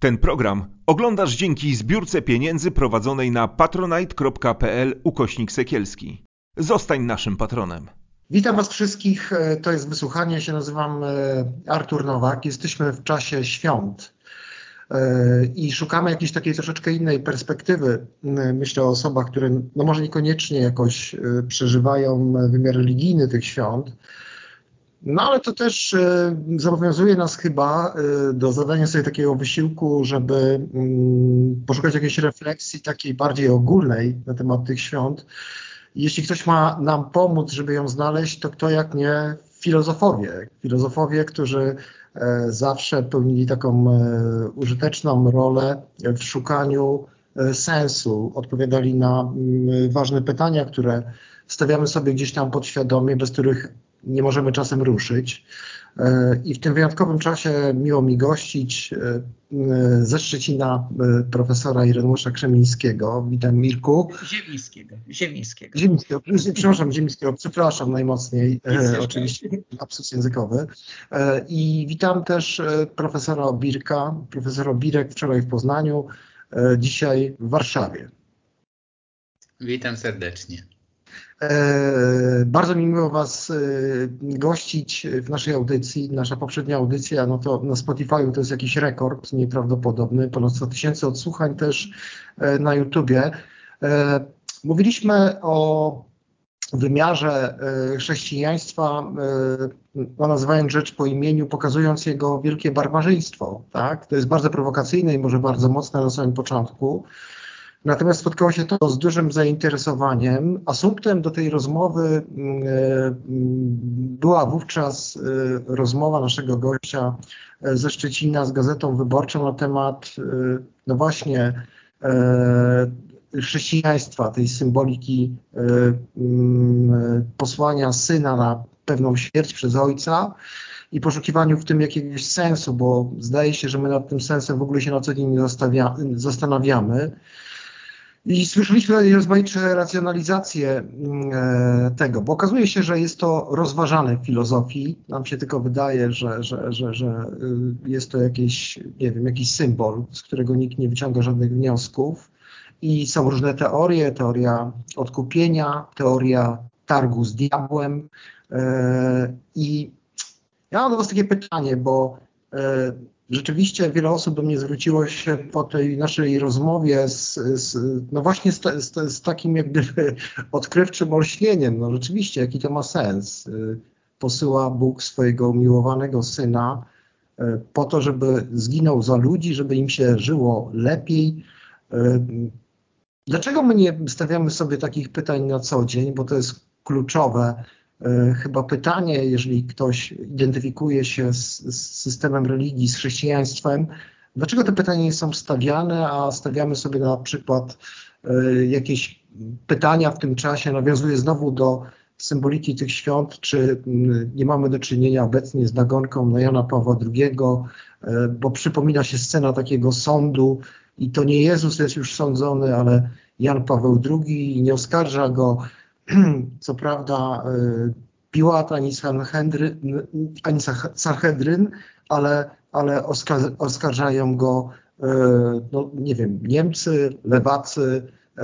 Ten program oglądasz dzięki zbiórce pieniędzy prowadzonej na patronite.pl ukośnik sekielski. Zostań naszym patronem. Witam Was wszystkich. E, to jest wysłuchanie. Się nazywam e, Artur Nowak. Jesteśmy w czasie świąt e, i szukamy jakiejś takiej troszeczkę innej perspektywy. Myślę o osobach, które no może niekoniecznie jakoś przeżywają wymiar religijny tych świąt, no ale to też e, zobowiązuje nas chyba e, do zadania sobie takiego wysiłku, żeby mm, poszukać jakiejś refleksji takiej bardziej ogólnej na temat tych świąt. Jeśli ktoś ma nam pomóc, żeby ją znaleźć, to kto jak nie filozofowie. Filozofowie, którzy e, zawsze pełnili taką użyteczną rolę w szukaniu sensu, odpowiadali na mm, ważne pytania, które stawiamy sobie gdzieś tam podświadomie, bez których nie możemy czasem ruszyć. E, I w tym wyjątkowym czasie miło mi gościć e, e, ze Szczecina profesora Ireneusza Krzemińskiego. Witam Mirku. Ziemińskiego. Ziemińskiego. Ziemińskiego. Przepraszam, Ziemińskiego. Przepraszam najmocniej. oczywiście absurd językowy. I witam też profesora Birka. Profesor Obirek wczoraj w Poznaniu, dzisiaj w Warszawie. Witam serdecznie. E, bardzo mi miło Was e, gościć w naszej audycji. Nasza poprzednia audycja, no to na Spotify to jest jakiś rekord nieprawdopodobny, ponad 100 tysięcy odsłuchań też e, na YouTubie. Mówiliśmy o wymiarze chrześcijaństwa, no nazywając rzecz po imieniu, pokazując jego wielkie barbarzyństwo. Tak? To jest bardzo prowokacyjne i może bardzo mocne na samym początku. Natomiast spotkało się to z dużym zainteresowaniem. Asumptem do tej rozmowy mm, była wówczas e, rozmowa naszego gościa e, ze Szczecina z Gazetą Wyborczą na temat, no właśnie, chrześcijaństwa, tej symboliki mm, posłania syna na pewną śmierć przez ojca i poszukiwaniu w tym jakiegoś sensu, bo zdaje się, że my nad tym sensem w ogóle się na co dzień nie zastanawiamy. I słyszeliśmy rozmaite racjonalizacje mm, e, tego, bo okazuje się, że jest to rozważane w filozofii. Nam się tylko wydaje, że, że, że, że y, jest to jakiś, nie wiem, jakiś symbol, z którego nikt nie wyciąga żadnych wniosków. I są różne teorie, teoria odkupienia, teoria targu z diabłem. E, I ja mam do Was takie pytanie, bo e, Rzeczywiście wiele osób do mnie zwróciło się po tej naszej rozmowie z, z no właśnie z, z, z, takim jak gdyby odkrywczym olśnieniem. No rzeczywiście, jaki to ma sens. Posyła Bóg swojego umiłowanego Syna e, po to, żeby zginął za ludzi, żeby im się żyło lepiej. E, dlaczego my nie stawiamy sobie takich pytań na co dzień, bo to jest kluczowe chyba pytanie, jeżeli ktoś identyfikuje się z, z, systemem religii, z chrześcijaństwem, dlaczego te pytania nie są stawiane, a stawiamy sobie na przykład y, jakieś pytania w tym czasie, nawiązuje znowu do symboliki tych świąt, czy nie mamy do czynienia obecnie z nagonką na Jana Pawła II, y, bo przypomina się scena takiego sądu i to nie Jezus jest już sądzony, ale Jan Paweł II nie oskarża go co prawda y, Piłat ani Sanhedryn, ani Sanhedryn ale, ale oskarżają go, y, no nie wiem, Niemcy, lewacy y,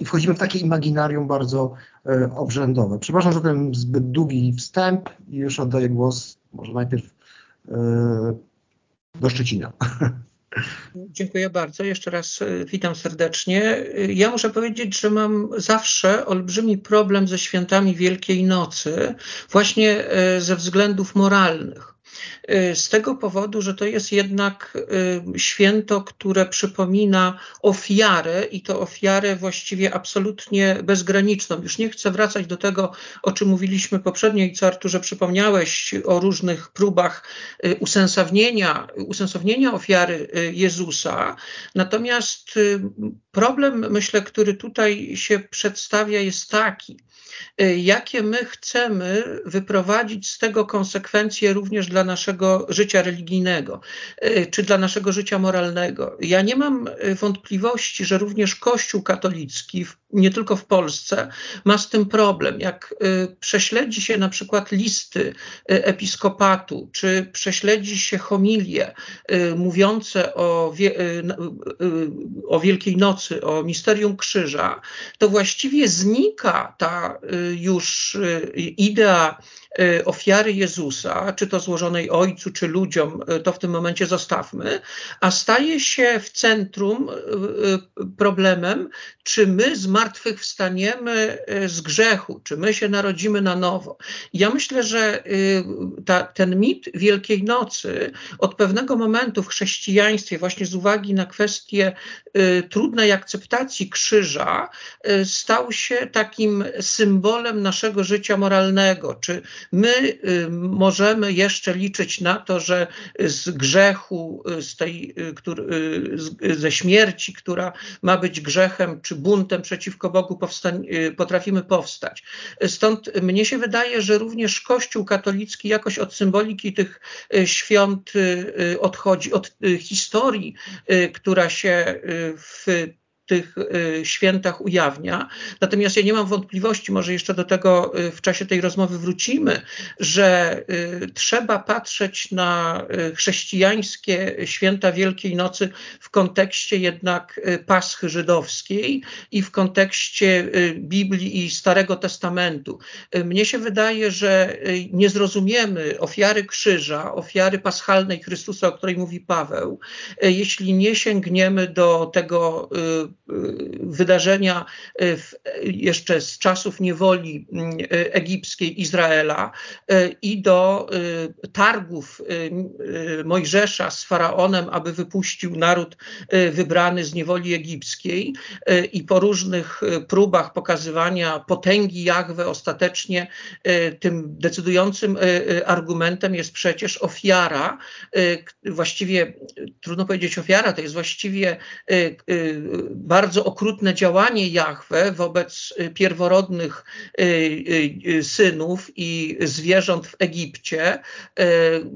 i wchodzimy w takie imaginarium bardzo obrzędowe. Przepraszam za ten zbyt długi wstęp i już oddaję głos może najpierw do Szczecina. Dziękuję bardzo. Jeszcze raz e, witam serdecznie. E, ja muszę powiedzieć, że mam zawsze olbrzymi problem ze świętami Wielkiej Nocy, właśnie e, ze względów moralnych. Y, z tego powodu, że to jest jednak y, święto, które przypomina ofiarę i to ofiarę właściwie absolutnie bezgraniczną. Już nie chcę wracać do tego, o czym mówiliśmy poprzednio i co Arturze przypomniałeś o różnych próbach y, usensownienia, usensownienia ofiary Jezusa. Natomiast problem, myślę, który tutaj się przedstawia jest taki, jakie my chcemy wyprowadzić z tego konsekwencje również dla naszego życia religijnego, y, czy dla naszego życia moralnego. Ja nie mam y, wątpliwości, że również Kościół katolicki w nie tylko w Polsce, ma z tym problem. Jak y, prześledzi się na przykład listy y, episkopatu, czy prześledzi się homilie y, mówiące o, o Wielkiej Nocy, o misterium krzyża, to właściwie znika ta już idea ofiary Jezusa, czy to złożonej Ojcu, czy ludziom, to w tym momencie zostawmy, a staje się w centrum problemem, czy my zmartwychwstaniemy z grzechu, czy my się narodzimy na nowo. Ja myślę, że ta, ten mit Wielkiej Nocy od pewnego momentu w chrześcijaństwie, właśnie z uwagi na kwestię trudnej akceptacji krzyża, stał się takim symbolem naszego życia moralnego, czy My y, możemy jeszcze liczyć na to, że z grzechu, y, z tej, y, ze śmierci, która ma być grzechem czy buntem przeciwko Bogu, potrafimy powstać. Stąd mnie się wydaje, że również Kościół katolicki jakoś od symboliki tych świąt odchodzi, od historii, która się w tych y, świętach ujawnia. Natomiast ja nie mam wątpliwości, może jeszcze do tego y, w czasie tej rozmowy wrócimy, że y, trzeba patrzeć na chrześcijańskie święta Wielkiej Nocy w kontekście jednak Paschy żydowskiej i w kontekście Biblii i Starego Testamentu. Mnie się wydaje, że nie zrozumiemy ofiary krzyża, ofiary paschalnej Chrystusa, o której mówi Paweł, jeśli nie sięgniemy do tego wydarzenia e, w, jeszcze z czasów niewoli e, egipskiej Izraela i do targów Mojżesza z faraonem, aby wypuścił naród wybrany z niewoli egipskiej i po różnych próbach pokazywania potęgi Jahwe ostatecznie tym decydującym argumentem jest przecież ofiara, właściwie trudno powiedzieć ofiara, to jest właściwie bardzo okrutne działanie Jahwe wobec y, pierworodnych y, y, synów i zwierząt w Egipcie,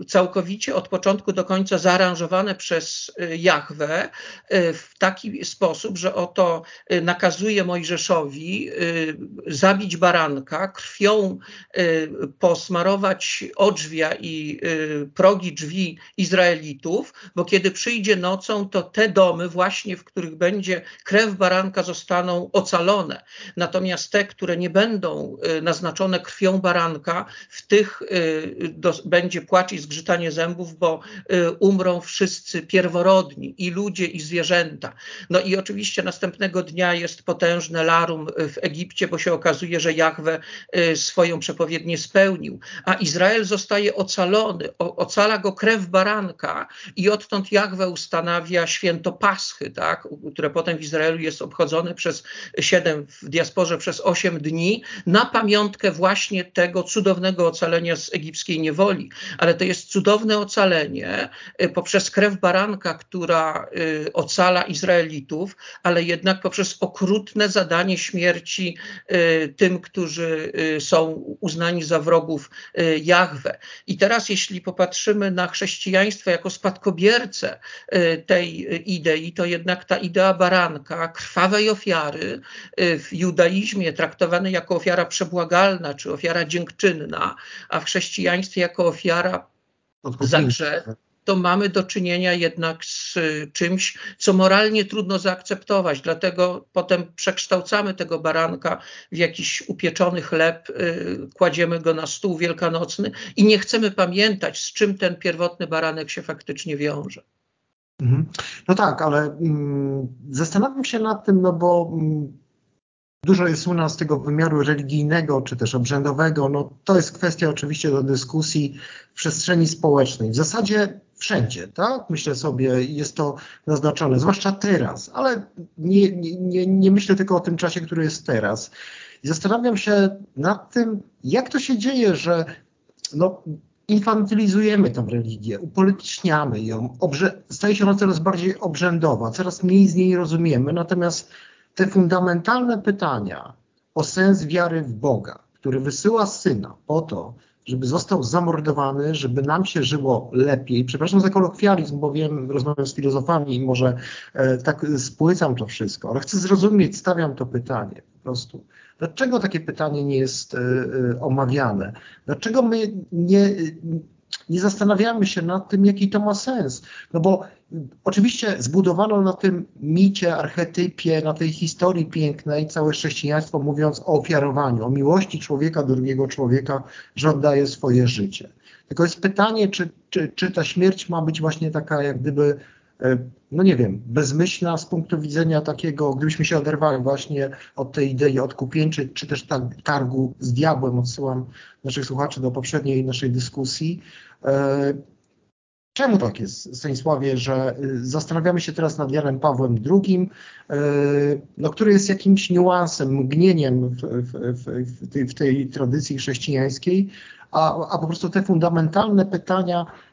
całkowicie od początku do końca zaaranżowane przez Jahwe w taki sposób, że oto nakazuje Mojżeszowi zabić baranka, krwią posmarować odrzwia i progi drzwi Izraelitów, bo kiedy przyjdzie nocą, to te domy właśnie, w których będzie krew baranka zostaną ocalone. Natomiast te, które nie będą y, naznaczone krwią baranka, w tych y, do, będzie płacz i zgrzytanie zębów, bo y, umrą wszyscy pierworodni, i ludzie, i zwierzęta. No i oczywiście następnego dnia jest potężne larum w Egipcie, bo się okazuje, że Jahwe swoją przepowiednię spełnił, a Izrael zostaje ocalony, ocala go krew baranka i odtąd Jahwe ustanawia święto Paschy, tak, które potem w Izraelu Izraelu jest obchodzony przez siedem, w diasporze przez osiem dni, na pamiątkę właśnie tego cudownego ocalenia z egipskiej niewoli. Ale to jest cudowne ocalenie y, poprzez krew baranka, która y, ocala Izraelitów, ale jednak poprzez okrutne zadanie śmierci y, tym, którzy są uznani za wrogów Jahwe. I teraz, jeśli popatrzymy na chrześcijaństwo jako spadkobiercę tej idei, to jednak ta idea baranka, krwawej ofiary y, w judaizmie traktowanej jako ofiara przebłagalna czy ofiara dziękczynna, a w chrześcijaństwie jako ofiara za grzech, to mamy do czynienia jednak z y, czymś, co moralnie trudno zaakceptować. Dlatego potem przekształcamy tego baranka w jakiś upieczony chleb, y, kładziemy go na stół wielkanocny i nie chcemy pamiętać, z czym ten pierwotny baranek się faktycznie wiąże. Mhm. No tak, ale mm, zastanawiam się nad tym, no bo mm, dużo jest u nas tego wymiaru religijnego czy też obrzędowego. No to jest kwestia oczywiście do dyskusji w przestrzeni społecznej. W zasadzie wszędzie, tak? Myślę sobie, jest to naznaczone, zwłaszcza teraz, ale nie, nie, nie myślę tylko o tym czasie, który jest teraz. I zastanawiam się nad tym, jak to się dzieje, że no, infantylizujemy tę religię, upolityczniamy ją, obrze- staje się ona coraz bardziej obrzędowa, coraz mniej z niej rozumiemy, natomiast te fundamentalne pytania o sens wiary w Boga, który wysyła Syna po to, żeby został zamordowany, żeby nam się żyło lepiej. Przepraszam za kolokwializm, bo wiem, rozmawiam z filozofami i może e, tak spłycam to wszystko, ale chcę zrozumieć, stawiam to pytanie po prostu. Dlaczego takie pytanie nie jest e, e, omawiane? Dlaczego my nie, nie zastanawiamy się nad tym, jaki to ma sens? No bo oczywiście zbudowano na tym micie, archetypie, na tej historii pięknej całe chrześcijaństwo, mówiąc o ofiarowaniu, o miłości człowieka drugiego człowieka, że oddaje swoje życie. Tylko jest pytanie, czy, czy, czy ta śmierć ma być właśnie taka, jak gdyby no nie wiem, bezmyślna z punktu widzenia takiego, gdybyśmy się oderwali właśnie od tej idei odkupieńczej, czy też targu z diabłem, odsyłam naszych słuchaczy do poprzedniej naszej dyskusji. E, czemu tak jest, Stanisławie, że y, zastanawiamy się teraz nad Janem Pawłem II, e, no, który jest jakimś niuansem, mgnieniem w, w, w, tej, w tej, tradycji chrześcijańskiej, a, a po prostu te fundamentalne pytania E,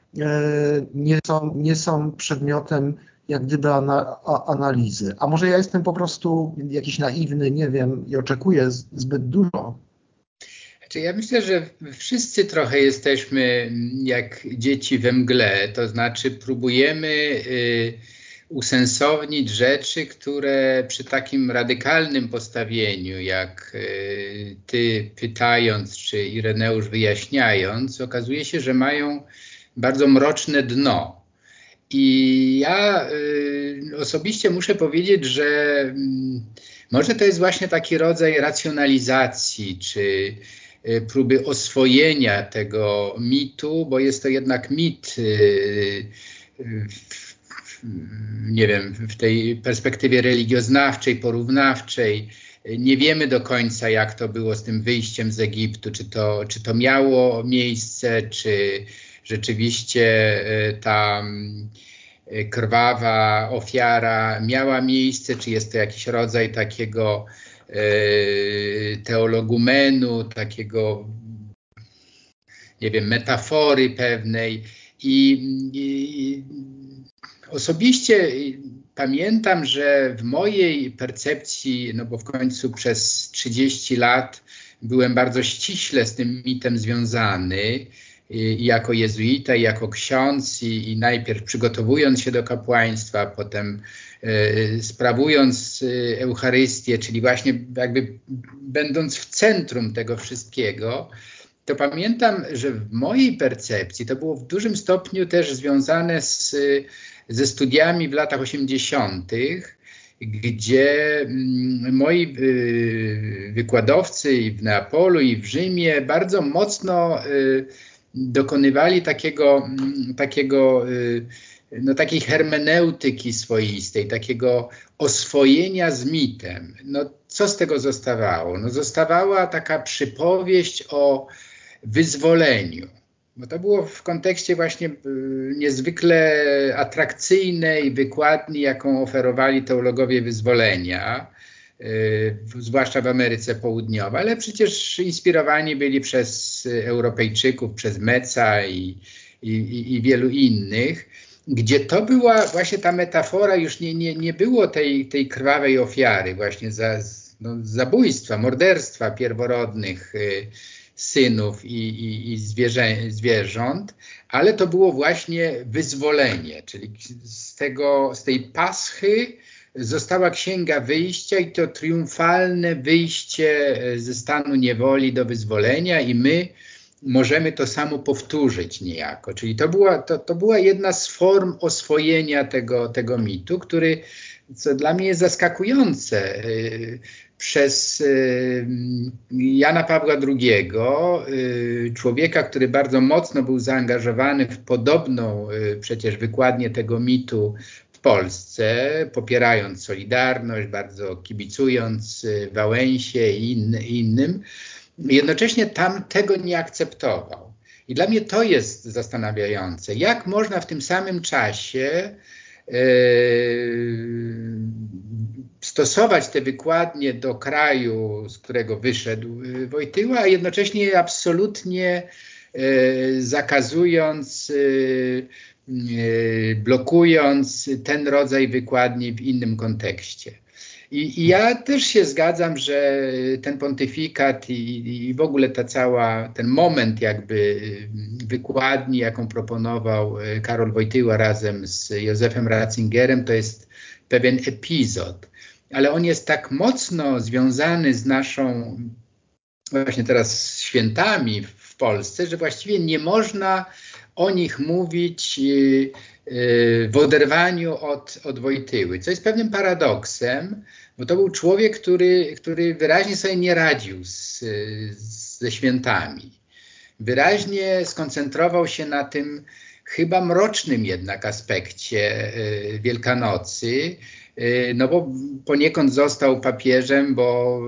nie są, nie są przedmiotem jak gdyby analizy. A może ja jestem po prostu jakiś naiwny, nie wiem, i oczekuję zbyt dużo. Znaczy ja myślę, że wszyscy trochę jesteśmy jak dzieci we mgle, to znaczy próbujemy y, usensownić rzeczy, które przy takim radykalnym postawieniu, jak y, ty pytając, czy Ireneusz wyjaśniając, okazuje się, że mają bardzo mroczne dno. I ja y, osobiście muszę powiedzieć, że y, może to jest właśnie taki rodzaj racjonalizacji, czy y, próby oswojenia tego mitu, bo jest to jednak mit, y, w, nie wiem, w tej perspektywie religioznawczej, porównawczej. Nie wiemy do końca, jak to było z tym wyjściem z Egiptu, czy to, czy to miało miejsce, czy, rzeczywiście e, ta e, krwawa ofiara miała miejsce, czy jest to jakiś rodzaj takiego e, teologumenu, takiego, nie wiem, metafory pewnej. I, i osobiście pamiętam, że w mojej percepcji, no bo w końcu przez 30 lat byłem bardzo ściśle z tym mitem związany, i jako jezuita, i jako ksiądz, i, i najpierw przygotowując się do kapłaństwa, potem y, sprawując y, Eucharystię, czyli właśnie jakby będąc w centrum tego wszystkiego, to pamiętam, że w mojej percepcji to było w dużym stopniu też związane z, ze studiami w latach 80., gdzie mm, moi y, wykładowcy i w Neapolu, i w Rzymie bardzo mocno dokonywali takiego, mm, takiego y, no, takiej hermeneutyki swoistej, takiego oswojenia z mitem. No, co z tego zostawało? No, zostawała taka przypowieść o wyzwoleniu. Bo to było w kontekście właśnie y, niezwykle atrakcyjnej wykładni, jaką oferowali teologowie wyzwolenia. Y, zwłaszcza w Ameryce Południowej, ale przecież inspirowani byli przez Europejczyków, przez Meca i, i, i wielu innych, gdzie to była właśnie ta metafora, już nie, nie, nie było tej, tej krwawej ofiary, właśnie za, no, zabójstwa, morderstwa pierworodnych y, synów i, i, i zwierzę, zwierząt, ale to było właśnie wyzwolenie, czyli z, tego, z tej paschy została księga wyjścia i to triumfalne wyjście e, ze stanu niewoli do wyzwolenia i my możemy to samo powtórzyć niejako. Czyli to była, to, to była jedna z form oswojenia tego, tego mitu, który, co dla mnie jest zaskakujące, e, przez e, Jana Pawła II, człowieka, który bardzo mocno był zaangażowany w podobną przecież wykładnię tego mitu Polsce, popierając Solidarność, bardzo kibicując y, Wałęsie i in, innym, jednocześnie tam tego nie akceptował. I dla mnie to jest zastanawiające, jak można w tym samym czasie yy, stosować te wykładnie do kraju, z którego wyszedł y, Wojtyła, a jednocześnie absolutnie yy, zakazując blokując ten rodzaj wykładni w innym kontekście. I, I, ja też się zgadzam, że ten pontyfikat i, i, w ogóle ta cała, ten moment jakby wykładni, jaką proponował e, Karol Wojtyła razem z Józefem Ratzingerem, to jest pewien epizod, ale on jest tak mocno związany z naszą właśnie teraz świętami w Polsce, że właściwie nie można o nich mówić y, y, w oderwaniu od, od Wojtyły, co jest pewnym paradoksem, bo to był człowiek, który, który wyraźnie sobie nie radził z, ze świętami. Wyraźnie skoncentrował się na tym chyba mrocznym jednak aspekcie y, Wielkanocy, no bo poniekąd został papieżem, bo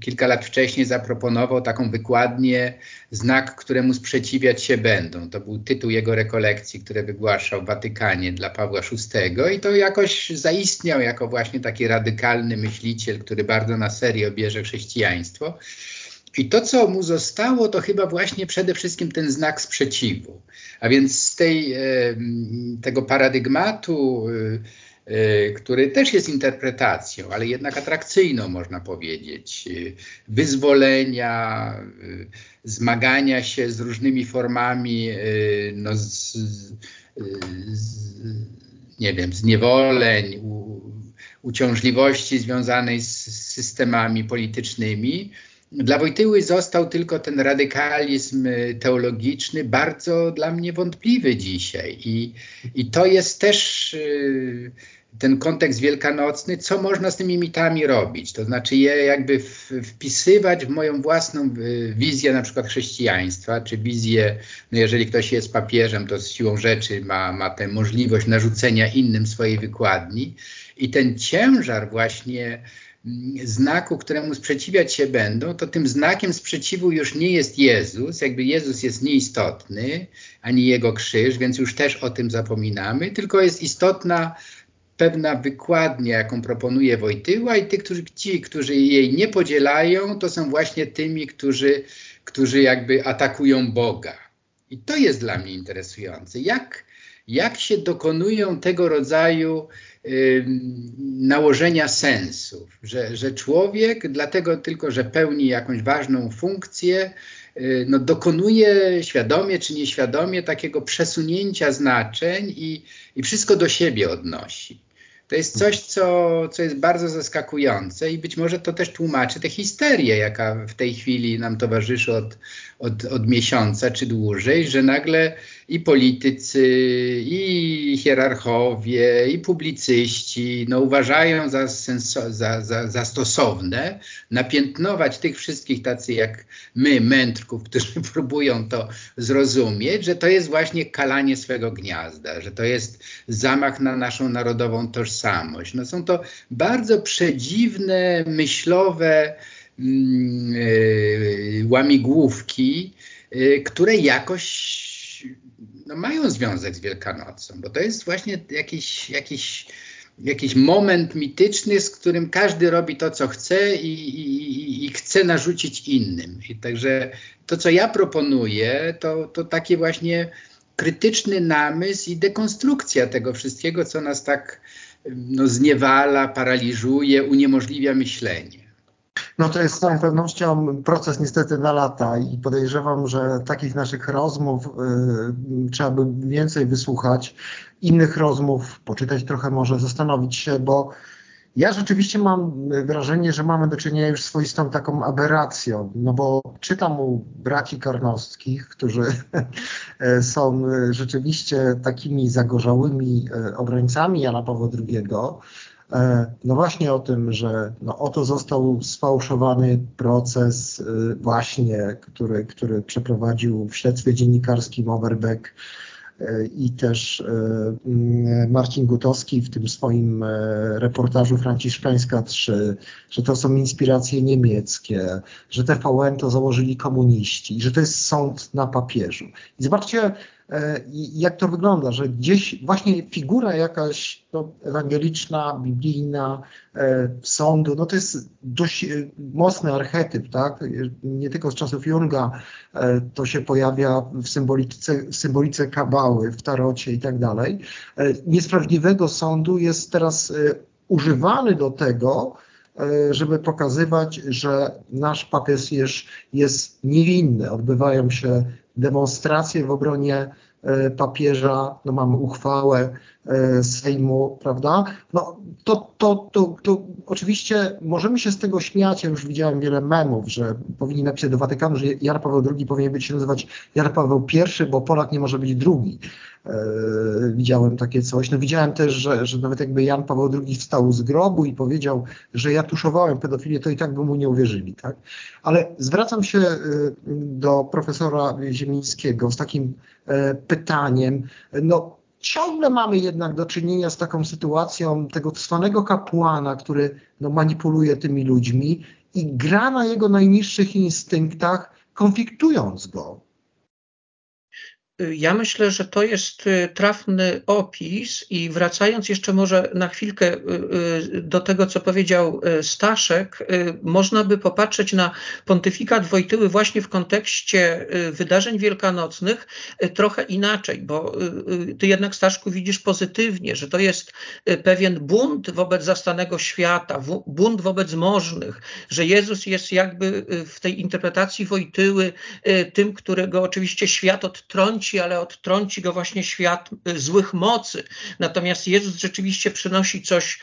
kilka lat wcześniej zaproponował taką wykładnię znak, któremu sprzeciwiać się będą. To był tytuł jego rekolekcji, które wygłaszał Watykanie dla Pawła VI i to jakoś zaistniał jako właśnie taki radykalny myśliciel, który bardzo na serio bierze chrześcijaństwo. I to, co mu zostało, to chyba właśnie przede wszystkim ten znak sprzeciwu. A więc z tej, tego paradygmatu Y, który też jest interpretacją, ale jednak atrakcyjną, można powiedzieć, y, wyzwolenia, y, zmagania się z różnymi formami, no, z, z, nie wiem, zniewoleń, u, uciążliwości związanej z systemami politycznymi. Dla Wojtyły został tylko ten radykalizm teologiczny, bardzo dla mnie wątpliwy dzisiaj. I, i to jest też ten kontekst wielkanocny, co można z tymi mitami robić, to znaczy je jakby wpisywać w moją własną y, wizję na przykład chrześcijaństwa, czy wizję, no jeżeli ktoś jest papieżem, to z siłą rzeczy ma, ma tę możliwość narzucenia innym swojej wykładni i ten ciężar właśnie znaku, któremu sprzeciwiać się będą, to tym znakiem sprzeciwu już nie jest Jezus, jakby Jezus jest nieistotny, ani Jego krzyż, więc już też o tym zapominamy, tylko jest istotna pewna wykładnia, jaką proponuje Wojtyła i tych, którzy, ci, którzy jej nie podzielają, to są właśnie tymi, którzy, którzy jakby atakują Boga. I to jest dla mnie interesujące. Jak, jak się dokonują tego rodzaju nałożenia sensów, że, że człowiek, dlatego tylko, że pełni jakąś ważną funkcję, y, no, dokonuje świadomie czy nieświadomie takiego przesunięcia znaczeń i, i wszystko do siebie odnosi. To jest coś, co, co jest bardzo zaskakujące i być może to też tłumaczy tę histerię, jaka w tej chwili nam towarzyszy od, od, od miesiąca czy dłużej, że nagle i politycy, i hierarchowie, i publicyści no, uważają za, senso, za, za, za stosowne napiętnować tych wszystkich tacy jak my, mędrków, którzy próbują to zrozumieć, że to jest właśnie kalanie swego gniazda, że to jest zamach na naszą narodową tożsamość. No, są to bardzo przedziwne, myślowe yy, łamigłówki, yy, które jakoś no, mają związek z Wielkanocą, bo to jest właśnie jakiś, jakiś, jakiś moment mityczny, z którym każdy robi to, co chce i, i, i chce narzucić innym. I także to, co ja proponuję, to, to takie właśnie krytyczny namysł i dekonstrukcja tego wszystkiego, co nas tak no, zniewala, paraliżuje, uniemożliwia myślenie. No to jest z całą pewnością proces niestety na lata i podejrzewam, że takich naszych rozmów y, trzeba by więcej wysłuchać, innych rozmów, poczytać trochę może, zastanowić się, bo ja rzeczywiście mam wrażenie, że mamy do czynienia już swoistą taką aberracją, no bo czytam u braci Karnowskich, którzy są rzeczywiście takimi zagorzałymi y, obrońcami Jana Pawła II, no właśnie o tym, że no oto został sfałszowany proces e, właśnie, który, który przeprowadził w śledztwie dziennikarskim Overbeck e, i też Marcin Gutowski w tym swoim reportażu Franciszkańska 3, że to są inspiracje niemieckie, że TVN to założyli komuniści, że to jest sąd na papieżu. I zobaczcie, E, jak to wygląda, że gdzieś właśnie figura jakaś no, ewangeliczna, biblijna, e, sądu, no to jest dość e, mocny archetyp, tak? Nie tylko z czasów Junga to się pojawia w symbolice, w symbolice kabały, w tarocie i tak dalej. Niesprawiedliwego sądu jest teraz używany do tego, żeby pokazywać, że nasz papież jest, jest niewinny. Odbywają się demonstracje w obronie E, papieża, no mamy uchwałę Sejmu, prawda? No to, to, to, to oczywiście możemy się z tego śmiać, ja już widziałem wiele memów, że powinni napisać do Watykanu, że Jan Paweł II powinien być się nazywać Jan Paweł I, bo Polak nie może być drugi. E, widziałem takie coś. No widziałem też, że, że nawet jakby Jan Paweł II wstał z grobu i powiedział, że ja tuszowałem pedofilię, to i tak by mu nie uwierzyli, tak? Ale zwracam się do profesora Ziemińskiego z takim E, pytaniem. No, ciągle mamy jednak do czynienia z taką sytuacją tego cwanego kapłana, który no, manipuluje tymi ludźmi i gra na jego najniższych instynktach, konfliktując go. Ja myślę, że to jest y, trafny opis i wracając jeszcze może na chwilkę y, y, do tego, co powiedział Staszek, można by popatrzeć na pontyfikat Wojtyły właśnie w kontekście wydarzeń wielkanocnych trochę inaczej, bo ty jednak Staszku widzisz pozytywnie, że to jest pewien bunt wobec zastanego świata, bunt wobec możnych, że Jezus jest jakby w tej interpretacji Wojtyły tym, którego oczywiście świat odtrąci ale odtrąci go właśnie świat y, złych mocy. Natomiast Jezus rzeczywiście przynosi coś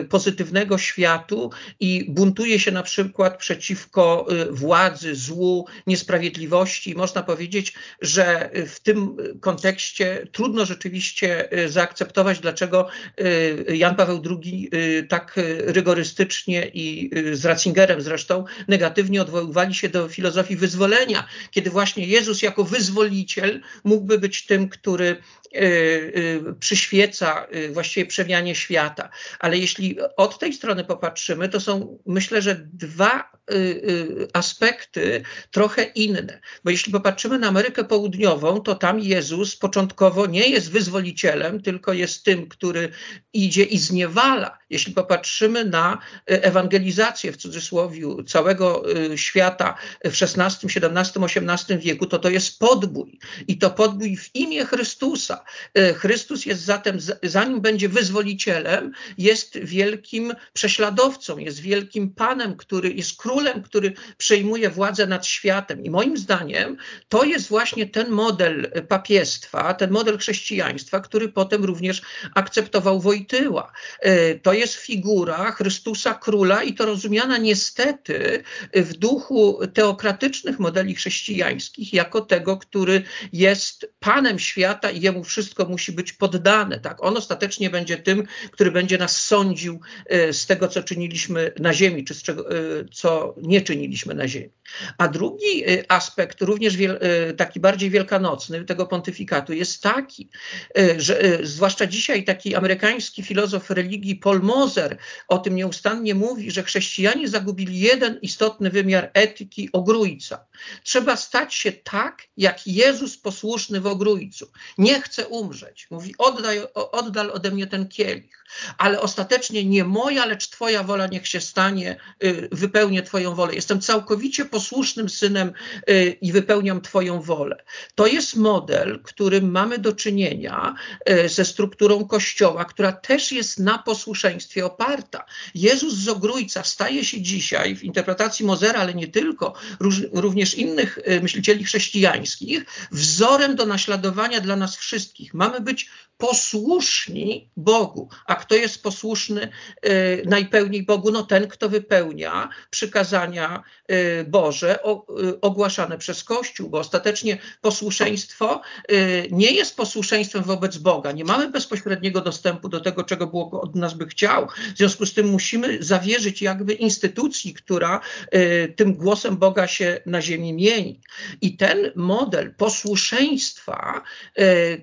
y, pozytywnego światu i buntuje się na przykład przeciwko y, władzy, złu, niesprawiedliwości. Można powiedzieć, że w tym kontekście trudno rzeczywiście zaakceptować, dlaczego Jan Paweł II tak rygorystycznie i z Ratzingerem zresztą negatywnie odwoływali się do filozofii wyzwolenia, kiedy właśnie Jezus jako wyzwoliciel mógłby być tym, który y, y, przyświeca y, właściwie przemianie świata. Ale jeśli od tej strony popatrzymy, to są myślę, że dwa aspekty trochę inne. Bo jeśli popatrzymy na Amerykę Południową, to tam Jezus początkowo nie jest wyzwolicielem, tylko jest tym, który idzie i zniewala. Jeśli popatrzymy na ewangelizację w cudzysłowie całego świata w XVI, XVII, XVIII wieku, to to jest podbój. I to podbój w imię Chrystusa. E, Chrystus jest zatem, zanim będzie wyzwolicielem, jest wielkim prześladowcą, jest wielkim panem, który jest królem, który przejmuje władzę nad światem. I moim zdaniem to jest właśnie ten model papiestwa, ten model chrześcijaństwa, który potem również akceptował Wojtyła. E, to jest figura Chrystusa króla i to rozumiana niestety w duchu teokratycznych modeli chrześcijańskich jako tego, który jest jest Panem świata i Jemu wszystko musi być poddane. Tak? On ostatecznie będzie tym, który będzie nas sądził e, z tego, co czyniliśmy na ziemi, czy z czego, e, co nie czyniliśmy na ziemi. A drugi e, aspekt, również wiel, taki bardziej wielkanocny tego pontyfikatu jest taki, że zwłaszcza dzisiaj taki amerykański filozof religii Paul Moser o tym nieustannie mówi, że chrześcijanie zagubili jeden istotny wymiar etyki ogrójca. Trzeba stać się tak, jak Jezus posłuchał posłuszny w ogrójcu. Nie chce umrzeć. Mówi, oddaj, oddal ode mnie ten kielich. Ale ostatecznie nie moja, lecz Twoja wola niech się stanie, y, wypełnię Twoją wolę. Jestem całkowicie posłusznym synem y, i wypełniam Twoją wolę. To jest model, którym mamy do czynienia y, ze strukturą Kościoła, która też jest na posłuszeństwie oparta. Jezus z ogrójca staje się dzisiaj w interpretacji Mozera, ale nie tylko, również innych myślicieli chrześcijańskich, wzorem wzorem do naśladowania dla nas wszystkich. Mamy być posłuszni Bogu. A kto jest posłuszny y, najpełniej Bogu? No ten, kto wypełnia przykazania y, Boże y, ogłaszane przez Kościół, bo ostatecznie posłuszeństwo nie jest posłuszeństwem wobec Boga. Nie mamy bezpośredniego dostępu do tego, czego Bóg od nas by chciał. W związku z tym musimy zawierzyć jakby instytucji, która tym głosem Boga się na ziemi mieni. I ten model posłuszeństwa,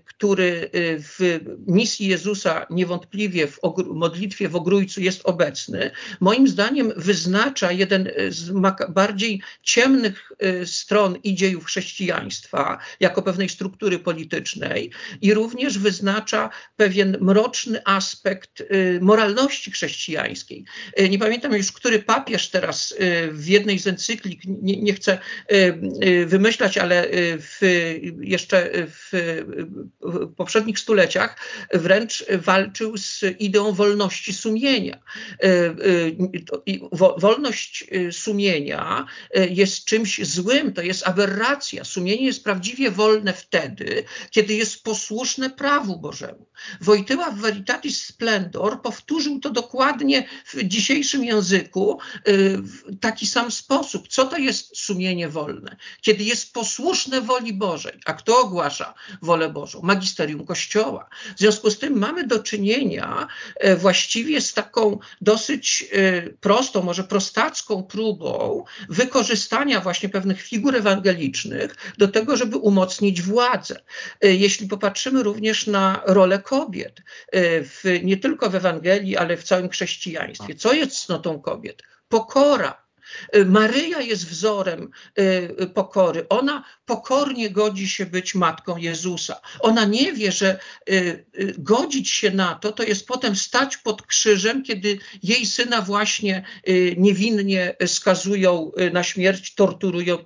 który w misji Jezusa niewątpliwie w modlitwie w Ogrójcu jest obecny, moim zdaniem wyznacza jeden z bardziej ciemnych y, stron i dziejów chrześcijaństwa jako pewnej struktury politycznej i również wyznacza pewien mroczny aspekt y, moralności chrześcijańskiej. Y, nie pamiętam już, który papież teraz w jednej z encyklik, nie, nie chcę wymyślać, ale w, jeszcze w poprzednich stuleciach wręcz walczył z ideą wolności sumienia. Wolność sumienia jest czymś złym, to jest aberracja. Sumienie jest prawdziwie wolne wtedy, kiedy jest posłuszne prawu Bożemu. Wojtyła w Veritatis Splendor powtórzył to dokładnie w dzisiejszym języku w taki sam sposób. Co to jest sumienie wolne? Kiedy jest posłuszne woli Bożej. A kto ogłasza wolę Bożą? Magisterium Kościoła. W związku z tym mamy do czynienia e, właściwie z taką dosyć e, prostą, może prostacką próbą wykorzystania właśnie pewnych figur ewangelicznych do tego, żeby umocnić władzę. E, jeśli popatrzymy również na rolę kobiet, w, nie tylko w Ewangelii, ale w całym chrześcijaństwie. Co jest cnotą kobiet? Pokora, Maryja jest wzorem y, pokory. Ona pokornie godzi się być matką Jezusa. Ona nie wie, że y, y, godzić się na to, to jest potem stać pod krzyżem, kiedy jej syna właśnie niewinnie skazują na śmierć, torturują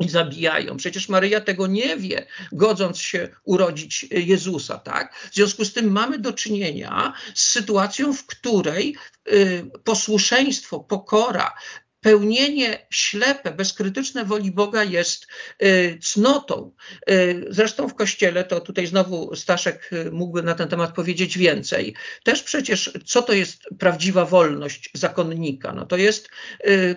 i zabijają. Przecież Maryja tego nie wie, godząc się urodzić Jezusa, tak? W związku z tym mamy do czynienia z sytuacją, w której posłuszeństwo, pokora, pełnienie ślepe, bezkrytyczne woli Boga jest y, cnotą. Y, zresztą w Kościele, to tutaj znowu Staszek y, mógłby na ten temat powiedzieć więcej, też przecież co to jest prawdziwa wolność zakonnika? No to jest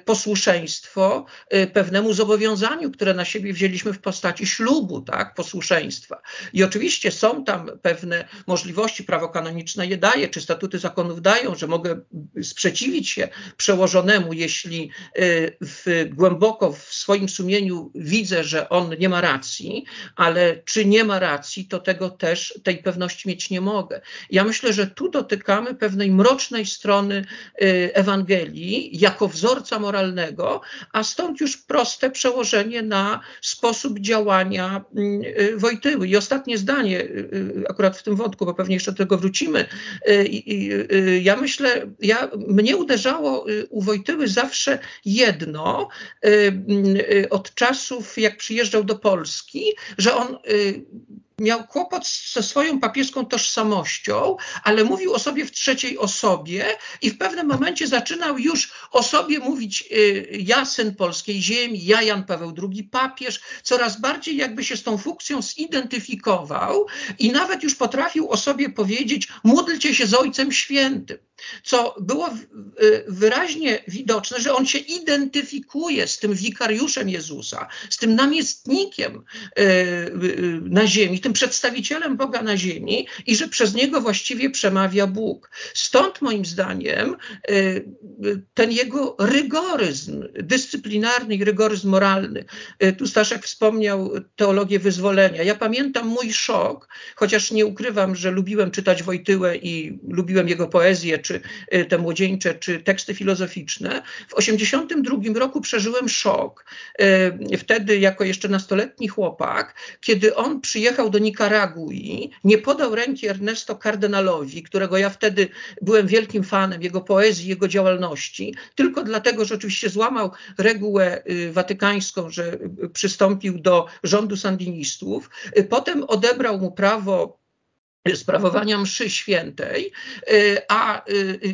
posłuszeństwo pewnemu zobowiązaniu, które na siebie wzięliśmy w postaci ślubu, tak, posłuszeństwa. I oczywiście są tam pewne możliwości, prawo kanoniczne je daje, czy statuty zakonów dają, że mogę sprzeciwić się przełożonemu, jeśli Y, w, głęboko w swoim sumieniu widzę, że on nie ma racji, ale czy nie ma racji, to tego też, tej pewności mieć nie mogę. Ja myślę, że tu dotykamy pewnej mrocznej strony y, Ewangelii jako wzorca moralnego, a stąd już proste przełożenie na sposób działania y, Wojtyły. I ostatnie zdanie, akurat w tym wątku, bo pewnie jeszcze do tego wrócimy. Ja myślę, ja, mnie uderzało u Wojtyły zawsze jedno y, y, od czasów, jak przyjeżdżał do Polski, że on y, miał kłopot ze swoją papieską tożsamością, ale mówił o sobie w trzeciej osobie i w pewnym momencie zaczynał już o sobie mówić ja, syn polskiej ziemi, ja, Jan Paweł II, papież, coraz bardziej jakby się z tą funkcją zidentyfikował i nawet już potrafił o sobie powiedzieć módlcie się z Ojcem Świętym co było wyraźnie widoczne, że on się identyfikuje z tym wikariuszem Jezusa, z tym namiestnikiem e, na ziemi, tym przedstawicielem Boga na ziemi i że przez niego właściwie przemawia Bóg. Stąd moim zdaniem e, ten jego rygoryzm dyscyplinarny i rygoryzm moralny. E, tu Staszek wspomniał teologię wyzwolenia. Ja pamiętam mój szok, chociaż nie ukrywam, że lubiłem czytać Wojtyłę i lubiłem jego poezję, czy y, te młodzieńcze, czy teksty filozoficzne. W 1982 roku przeżyłem szok. Y, wtedy, jako jeszcze nastoletni chłopak, kiedy on przyjechał do Nikaragui, nie podał ręki Ernesto Kardynalowi, którego ja wtedy byłem wielkim fanem, jego poezji, jego działalności, tylko dlatego, że oczywiście złamał regułę y, watykańską, że przystąpił do rządu sandynistów. Potem odebrał mu prawo sprawowania mszy świętej, y, a y,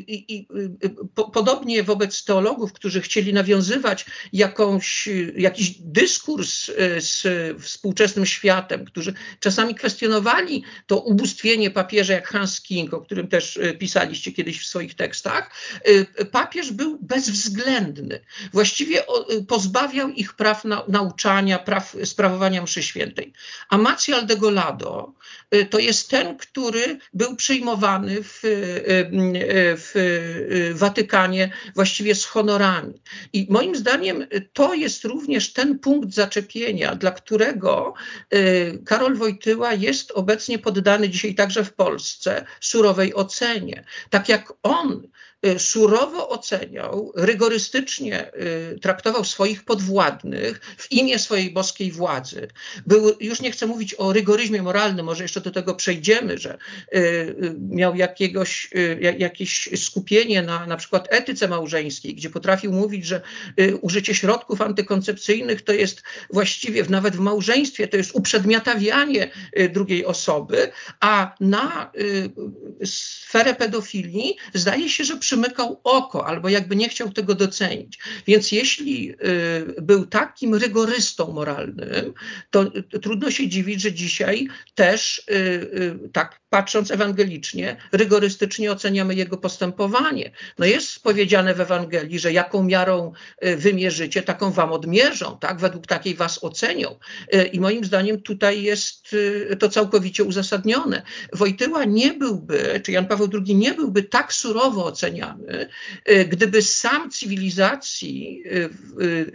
y, podobnie wobec teologów, którzy chcieli nawiązywać jakąś, jakiś dyskurs z współczesnym światem, którzy czasami kwestionowali to ubóstwienie papieża jak Hans King, o którym też pisaliście kiedyś w swoich tekstach, papież był bezwzględny. Właściwie pozbawiał ich praw nauczania, praw sprawowania mszy świętej. A Macial de Golado to jest ten, który był przyjmowany w, y, y, w y, Watykanie właściwie z honorami. I moim zdaniem to jest również ten punkt zaczepienia, dla którego Karol Wojtyła jest obecnie poddany dzisiaj także w Polsce surowej ocenie. Tak jak on surowo oceniał, rygorystycznie y, traktował swoich podwładnych w imię swojej boskiej władzy. Był, już nie chcę mówić o rygoryzmie moralnym, może jeszcze do tego przejdziemy, że miał jakiegoś, jakieś skupienie na na przykład etyce małżeńskiej, gdzie potrafił mówić, że użycie środków antykoncepcyjnych to jest właściwie nawet w małżeństwie to jest uprzedmiotawianie drugiej osoby, a na sferę pedofilii zdaje się, że przymykał oko albo jakby nie chciał tego docenić. Więc jeśli y, był takim rygorystą moralnym, to trudno się dziwić, że dzisiaj też y, y, tak patrząc ewangelicznie, rygorystycznie oceniamy jego postępowanie. No jest powiedziane w Ewangelii, że jaką miarą wymierzycie, taką wam odmierzą, tak? Według takiej was ocenią. I moim zdaniem tutaj jest to całkowicie uzasadnione. Wojtyła nie byłby, czy Jan Paweł II nie byłby tak surowo oceniany, gdyby sam cywilizacji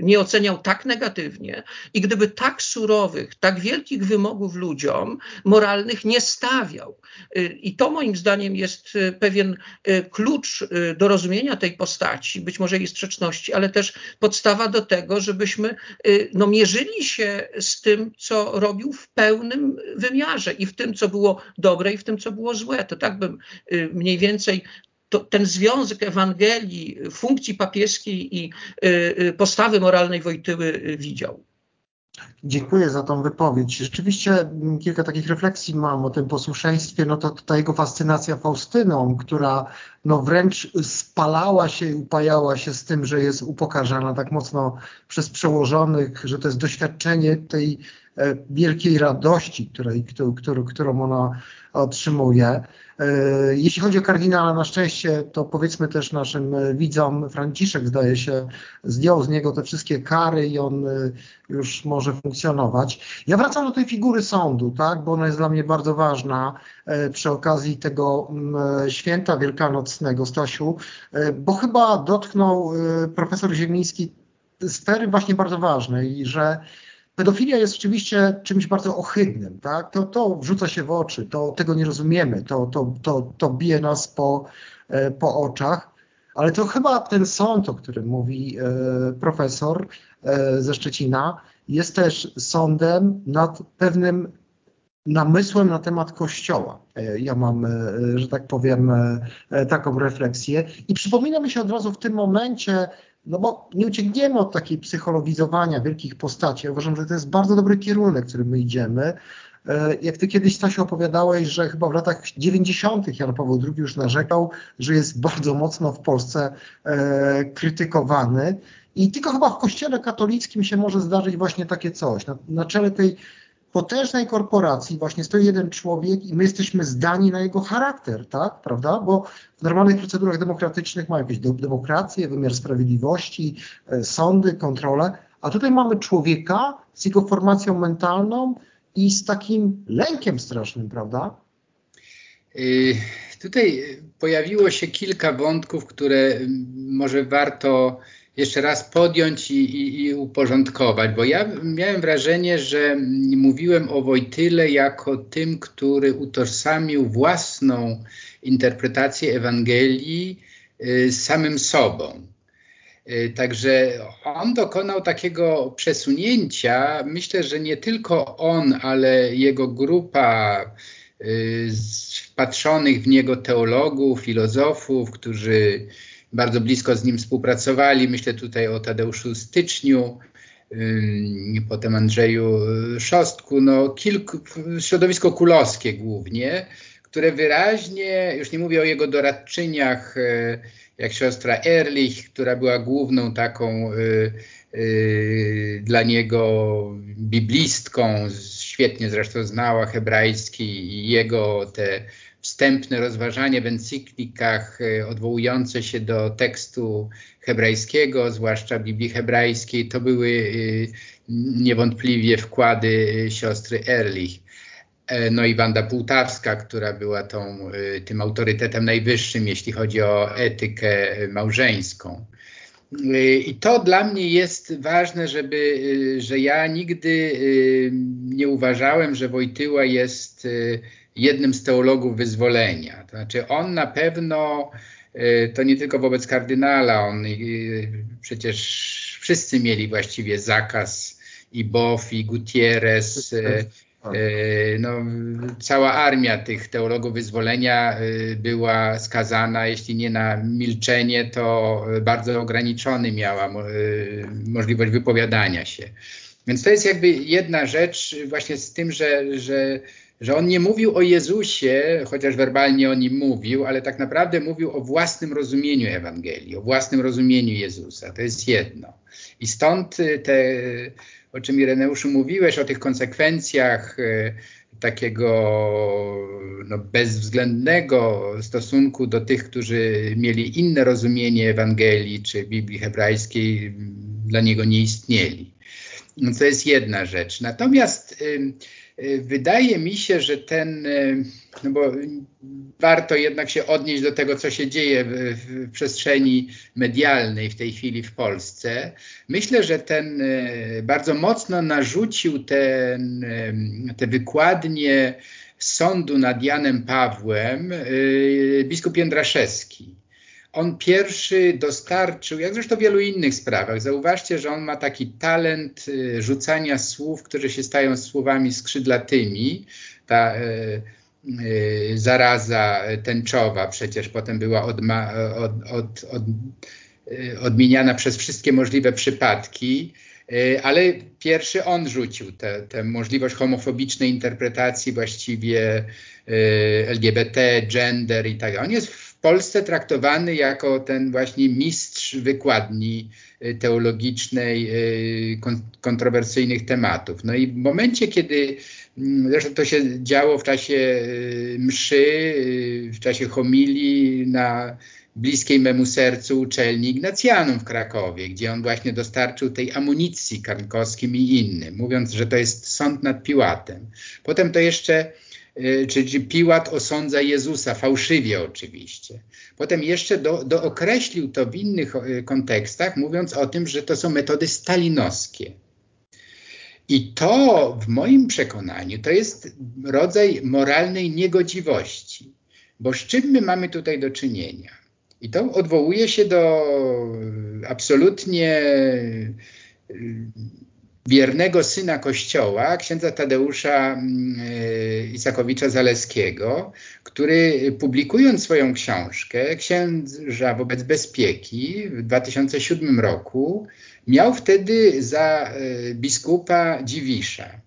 nie oceniał tak negatywnie i gdyby tak surowych, tak wielkich wymogów ludziom moralnych nie stawiał. I to moim zdaniem jest pewien klucz do rozumienia tej postaci, być może jej sprzeczności, ale też podstawa do tego, żebyśmy no, mierzyli się z tym, co robił w pełnym wymiarze i w tym, co było dobre i w tym, co było złe. To tak bym mniej więcej to, ten związek Ewangelii, funkcji papieskiej i y, y, postawy moralnej Wojtyły widział. Dziękuję za tą wypowiedź. Rzeczywiście mm, kilka takich refleksji mam o tym posłuszeństwie. No to ta jego fascynacja Faustyną, która no wręcz spalała się i upajała się z tym, że jest upokarzana tak mocno przez przełożonych, że to jest doświadczenie tej wielkiej radości, której, którą, którą ona otrzymuje. E, jeśli chodzi o kardynała, na szczęście, to powiedzmy też naszym e, widzom, Franciszek zdaje się, zdjął z niego te wszystkie kary i on e, już może funkcjonować. Ja wracam do tej figury sądu, tak, bo ona jest dla mnie bardzo ważna przy okazji tego święta wielkanocnego, Stasiu, bo chyba dotknął profesor Ziemiński sfery właśnie bardzo ważnej, że Pedofilia jest oczywiście czymś bardzo ohydnym, tak? To, to wrzuca się w oczy, to tego nie rozumiemy, to, to, to, to bije nas po, e, po oczach, ale to chyba ten sąd, o którym mówi e, profesor e, ze Szczecina, jest też sądem nad pewnym namysłem na temat Kościoła. Ja mam, że tak powiem, taką refleksję. I przypomina mi się od razu w tym momencie no bo nie uciekniemy od takiej psychologizowania wielkich postaci. Uważam, że to jest bardzo dobry kierunek, w którym my idziemy. E, jak ty kiedyś, Stasiu, opowiadałeś, że chyba w latach 90. Jan Paweł II już narzekał, że jest bardzo mocno w Polsce e, krytykowany. I tylko chyba w kościele katolickim się może zdarzyć właśnie takie coś. Na, na czele tej potężnej korporacji właśnie stoi jeden człowiek i my jesteśmy zdani na jego charakter, tak, prawda? Bo w normalnych procedurach demokratycznych mamy jakieś demokrację, wymiar sprawiedliwości, e, sądy, kontrole, a tutaj mamy człowieka z jego formacją mentalną i z takim lękiem strasznym, prawda? Yy, tutaj pojawiło się kilka wątków, które może warto jeszcze raz podjąć i, i, i, uporządkować, bo ja miałem wrażenie, że mówiłem o Wojtyle jako tym, który utożsamił własną interpretację Ewangelii y, z samym sobą. Y, także on dokonał takiego przesunięcia. Myślę, że nie tylko on, ale jego grupa y, wpatrzonych w niego teologów, filozofów, którzy bardzo blisko z nim współpracowali. Myślę tutaj o Tadeuszu Styczniu, potem Andrzeju Szostku, no kilku, środowisko kulowskie głównie, które wyraźnie, już nie mówię o jego doradczyniach, e, jak siostra Erlich, która była główną taką y, y, dla niego biblistką, świetnie zresztą znała hebrajski i jego te wstępne rozważanie w encyklikach e, odwołujące się do tekstu hebrajskiego, zwłaszcza Biblii hebrajskiej, to były e, niewątpliwie wkłady e, siostry Erlich. No i Wanda Półtawska, która była tą, tym autorytetem najwyższym, jeśli chodzi o etykę małżeńską. I to dla mnie jest ważne, żeby, że ja nigdy nie uważałem, że Wojtyła jest jednym z teologów wyzwolenia. To znaczy on na pewno, y, to nie tylko wobec kardynala, on y, przecież wszyscy mieli właściwie zakaz i Bof, i Gutierrez, y, tak. no, cała armia tych teologów wyzwolenia była skazana, jeśli nie na milczenie, to bardzo ograniczony miała możliwość wypowiadania się. Więc to jest jakby jedna rzecz właśnie z tym, że, że, że on nie mówił o Jezusie, chociaż werbalnie o nim mówił, ale tak naprawdę mówił o własnym rozumieniu Ewangelii, o własnym rozumieniu Jezusa. To jest jedno. I stąd te, o czym Ireneuszu mówiłeś, o tych konsekwencjach e, takiego no, bezwzględnego stosunku do tych, którzy mieli inne rozumienie Ewangelii czy Biblii hebrajskiej, dla niego nie istnieli. No to jest jedna rzecz. Natomiast y, y, wydaje mi się, że ten, y, no bo warto jednak się odnieść do tego, co się dzieje w, w, przestrzeni medialnej w tej chwili w Polsce. Myślę, że ten bardzo mocno narzucił ten, te wykładnie sądu nad Janem Pawłem biskup Jędraszewski on pierwszy dostarczył, jak zresztą w wielu innych sprawach, zauważcie, że on ma taki talent y, rzucania słów, które się stają słowami skrzydlatymi. Ta y, y, zaraza tęczowa przecież potem była odma, od, od, od, odmieniana przez wszystkie możliwe przypadki. Ale pierwszy on rzucił tę możliwość homofobicznej interpretacji właściwie LGBT, gender i tak. On jest Polsce traktowany jako ten właśnie mistrz wykładni y, teologicznej y, kontrowersyjnych tematów. No i w momencie, kiedy mm, zresztą to się działo w czasie y, mszy, w czasie homilii na bliskiej memu sercu uczelni Ignacjanum w Krakowie, gdzie on właśnie dostarczył tej amunicji karnkowskim i innym, mówiąc, że to jest sąd nad Piłatem. Potem to jeszcze Y, czy, czy Piłat osądza Jezusa, fałszywie oczywiście. Potem jeszcze do, dookreślił to w innych y, kontekstach, mówiąc o tym, że to są metody stalinowskie. I to w moim przekonaniu to jest rodzaj moralnej niegodziwości. Bo z czym my mamy tutaj do czynienia? I to odwołuje się do absolutnie wiernego syna Kościoła, księdza Tadeusza mm, e, Isakowicza Zaleskiego, który publikując swoją książkę Księża wobec bezpieki w 2007 roku miał wtedy za e, biskupa Dziwisza.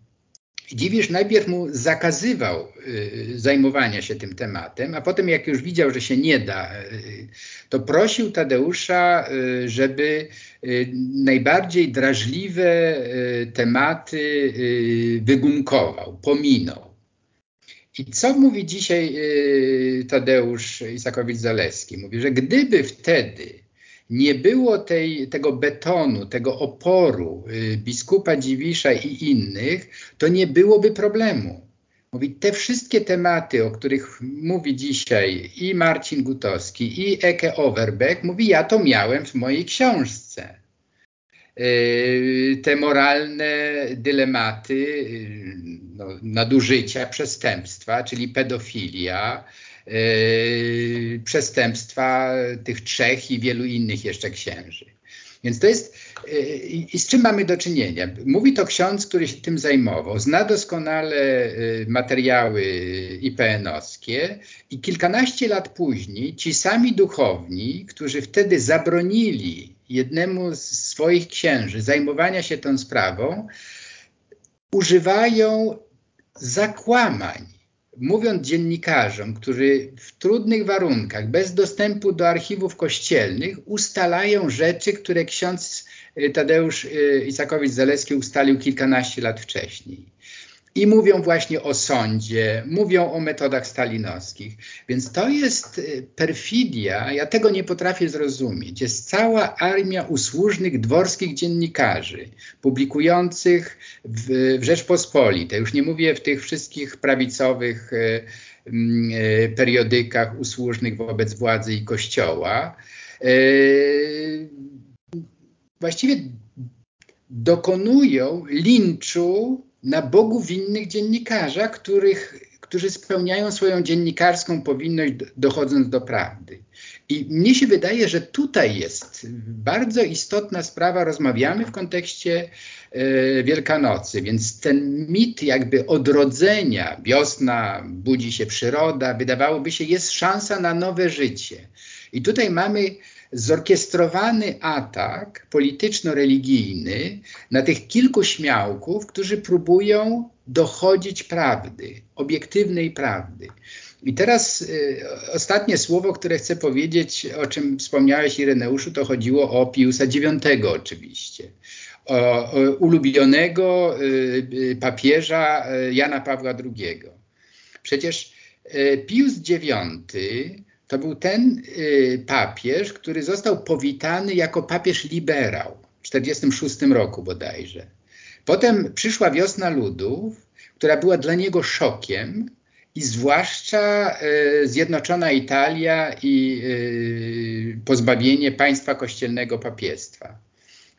Dziwisz najpierw mu zakazywał y, zajmowania się tym tematem, a potem jak już widział, że się nie da, y, to prosił Tadeusza, y, żeby najbardziej drażliwe tematy wygumkował, pominął. I co mówi dzisiaj Tadeusz Isakowicz-Zaleski? Mówi, że gdyby wtedy nie było tej, tego betonu, tego oporu y, biskupa Dziwisza i innych, to nie byłoby problemu. Mówi, te wszystkie tematy, o których mówi dzisiaj i Marcin Gutowski, i Eke Overbeck, mówi, ja to miałem w mojej książce. Y, te moralne dylematy, y, no, nadużycia, przestępstwa, czyli pedofilia, przestępstwa tych trzech i wielu innych jeszcze księży. Więc to jest, yy, i z czym mamy do czynienia? Mówi to ksiądz, który się tym zajmował, zna doskonale yy, materiały IPN-owskie i kilkanaście lat później ci sami duchowni, którzy wtedy zabronili jednemu z swoich księży zajmowania się tą sprawą, używają zakłamań mówiąc dziennikarzom, którzy w trudnych warunkach, bez dostępu do archiwów kościelnych, ustalają rzeczy, które ksiądz y, Tadeusz y, Isakowicz-Zaleski ustalił kilkanaście lat wcześniej. I mówią właśnie o sądzie, mówią o metodach stalinowskich. Więc to jest y, perfidia, ja tego nie potrafię zrozumieć. Jest cała armia usłużnych dworskich dziennikarzy, publikujących w, w Rzeczpospolitej, już nie mówię w tych wszystkich prawicowych y, y, periodykach usłużnych wobec władzy i kościoła. Właściwie dokonują linczu na Bogu winnych dziennikarza, których, którzy spełniają swoją dziennikarską powinność dochodząc do prawdy. I mnie się wydaje, że tutaj jest bardzo istotna sprawa. Rozmawiamy w kontekście e, Wielkanocy. Więc ten mit jakby odrodzenia, wiosna, budzi się przyroda, wydawałoby się jest szansa na nowe życie. I tutaj mamy zorkiestrowany atak polityczno-religijny na tych kilku śmiałków, którzy próbują dochodzić prawdy, obiektywnej prawdy. I teraz y, ostatnie słowo, które chcę powiedzieć, o czym wspomniałeś Ireneuszu, to chodziło o Piusa IX oczywiście. O, o ulubionego y, y, papieża y, Jana Pawła II. Przecież y, Pius IX to był ten y, papież, który został powitany jako papież liberał w 1946 roku bodajże. Potem przyszła wiosna ludów, która była dla niego szokiem, i zwłaszcza y, Zjednoczona Italia i y, pozbawienie państwa kościelnego papiestwa.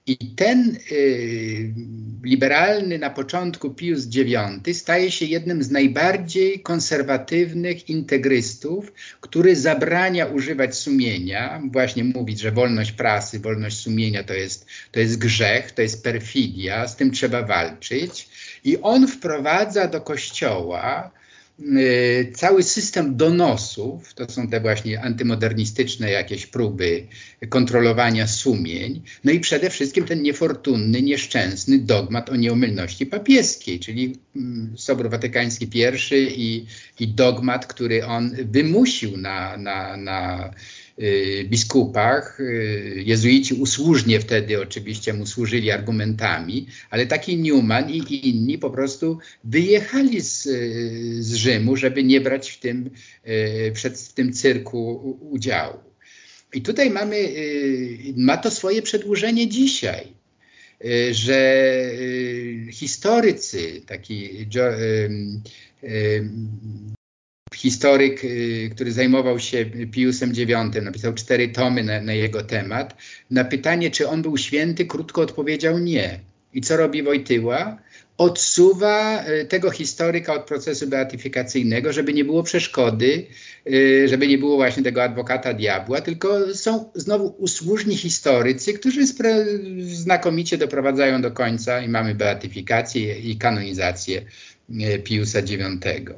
I ten y, liberalny na początku Pius IX staje się jednym z najbardziej konserwatywnych integrystów, który zabrania używać sumienia, właśnie mówić, że wolność prasy, wolność sumienia to jest, to jest grzech, to jest perfidia, z tym trzeba walczyć. I on wprowadza do kościoła cały system donosów, to są te właśnie antymodernistyczne jakieś próby kontrolowania sumień, no i przede wszystkim ten niefortunny, nieszczęsny dogmat o nieomylności papieskiej, czyli mm, Sobór Watykański I i, i dogmat, który on wymusił na, na, na Y, biskupach. Y, jezuici usłużnie wtedy oczywiście mu służyli argumentami, ale taki Newman i inni po prostu wyjechali z, z Rzymu, żeby nie brać w tym, y, przed, w tym cyrku udziału. I tutaj mamy, ma to swoje przedłużenie dzisiaj, że historycy, taki historyk, y, który zajmował się Piusem IX, napisał cztery tomy na, na, jego temat. Na pytanie, czy on był święty, krótko odpowiedział nie. I co robi Wojtyła? Odsuwa y, tego historyka od procesu beatyfikacyjnego, żeby nie było przeszkody, y, żeby nie było właśnie tego adwokata diabła, tylko są znowu usłużni historycy, którzy znakomicie doprowadzają do końca i mamy beatyfikację i kanonizację Piusa IX.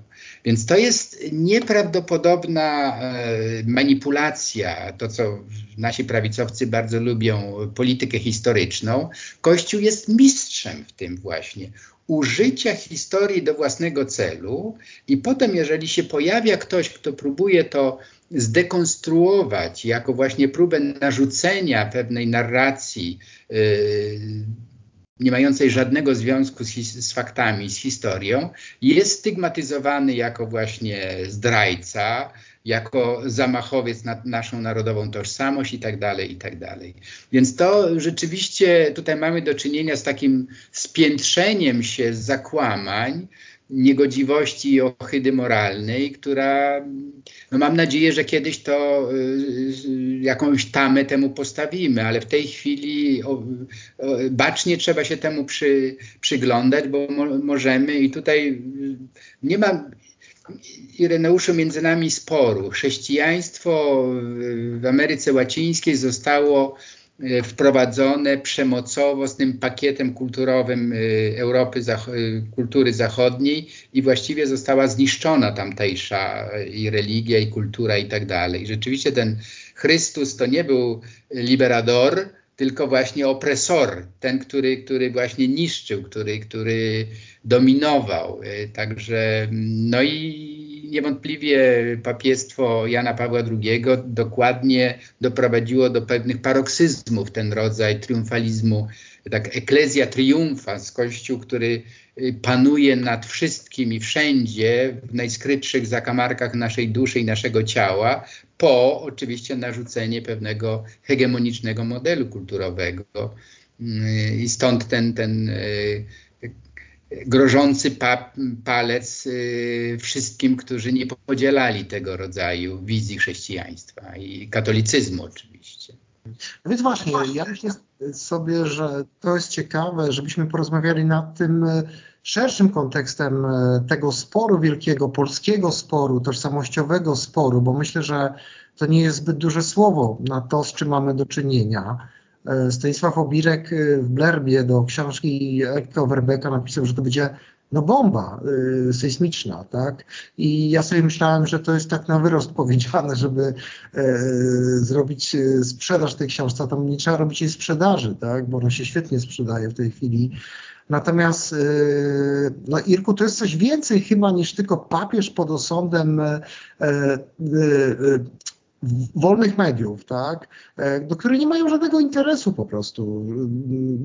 Więc to jest nieprawdopodobna e, manipulacja, to co nasi prawicowcy bardzo lubią, politykę historyczną. Kościół jest mistrzem w tym właśnie. Użycia historii do własnego celu, i potem, jeżeli się pojawia ktoś, kto próbuje to zdekonstruować jako właśnie próbę narzucenia pewnej narracji, yy, nie mającej żadnego związku z, z, faktami, z historią, jest stygmatyzowany jako właśnie zdrajca, jako zamachowiec na naszą narodową tożsamość i tak dalej, i tak dalej. Więc to rzeczywiście tutaj mamy do czynienia z takim spiętrzeniem się zakłamań, niegodziwości i ohydy moralnej, która no mam nadzieję, że kiedyś to y, jakąś tamę temu postawimy, ale w tej chwili o, o, bacznie trzeba się temu przy, przyglądać, bo mo, możemy i tutaj y, nie ma Ireneuszu między nami sporu. Chrześcijaństwo w Ameryce Łacińskiej zostało wprowadzone przemocowo z tym pakietem kulturowym e, Europy, e, kultury zachodniej i właściwie została zniszczona tamtejsza i religia, i kultura i tak dalej. Rzeczywiście ten Chrystus to nie był liberador, tylko właśnie opresor, ten, który, który właśnie niszczył, który, który dominował. Także no i niewątpliwie papiestwo Jana Pawła II dokładnie doprowadziło do pewnych paroksyzmów ten rodzaj triumfalizmu, tak eklezja triumfa z kościół, który y, panuje nad wszystkim i wszędzie w najskrytszych zakamarkach naszej duszy i naszego ciała, po oczywiście narzucenie pewnego hegemonicznego modelu kulturowego. Y, I stąd ten, ten y, grożący pa palec y, wszystkim, którzy nie podzielali tego rodzaju wizji chrześcijaństwa i katolicyzmu oczywiście. No więc właśnie, ja myślę sobie, że to jest ciekawe, żebyśmy porozmawiali nad tym e, szerszym kontekstem e, tego sporu wielkiego, polskiego sporu, tożsamościowego sporu, bo myślę, że to nie jest zbyt duże słowo na to, z czym mamy do czynienia Stanisław Obirek w blerbie do książki Ekko Werbeka napisał, że to będzie no bomba y, sejsmiczna, tak? I ja sobie myślałem, że to jest tak na wyrost powiedziane, żeby y, zrobić y, sprzedaż tej książce, tam nie trzeba robić jej sprzedaży, tak? Bo ona się świetnie sprzedaje w tej chwili. Natomiast no Irku to jest coś więcej chyba niż tylko papież pod osądem wolnych mediów, tak, e, do których nie mają żadnego interesu po prostu.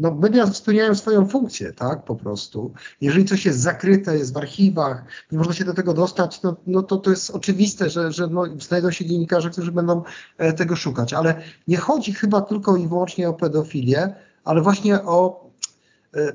No, media spełniają swoją funkcję, tak, po prostu. Jeżeli coś jest zakryte, jest w archiwach, nie można się do tego dostać, no, no to to jest oczywiste, że, że no, znajdą się dziennikarze, którzy będą e, tego szukać. Ale nie chodzi chyba tylko i wyłącznie o pedofilię, ale właśnie o, e,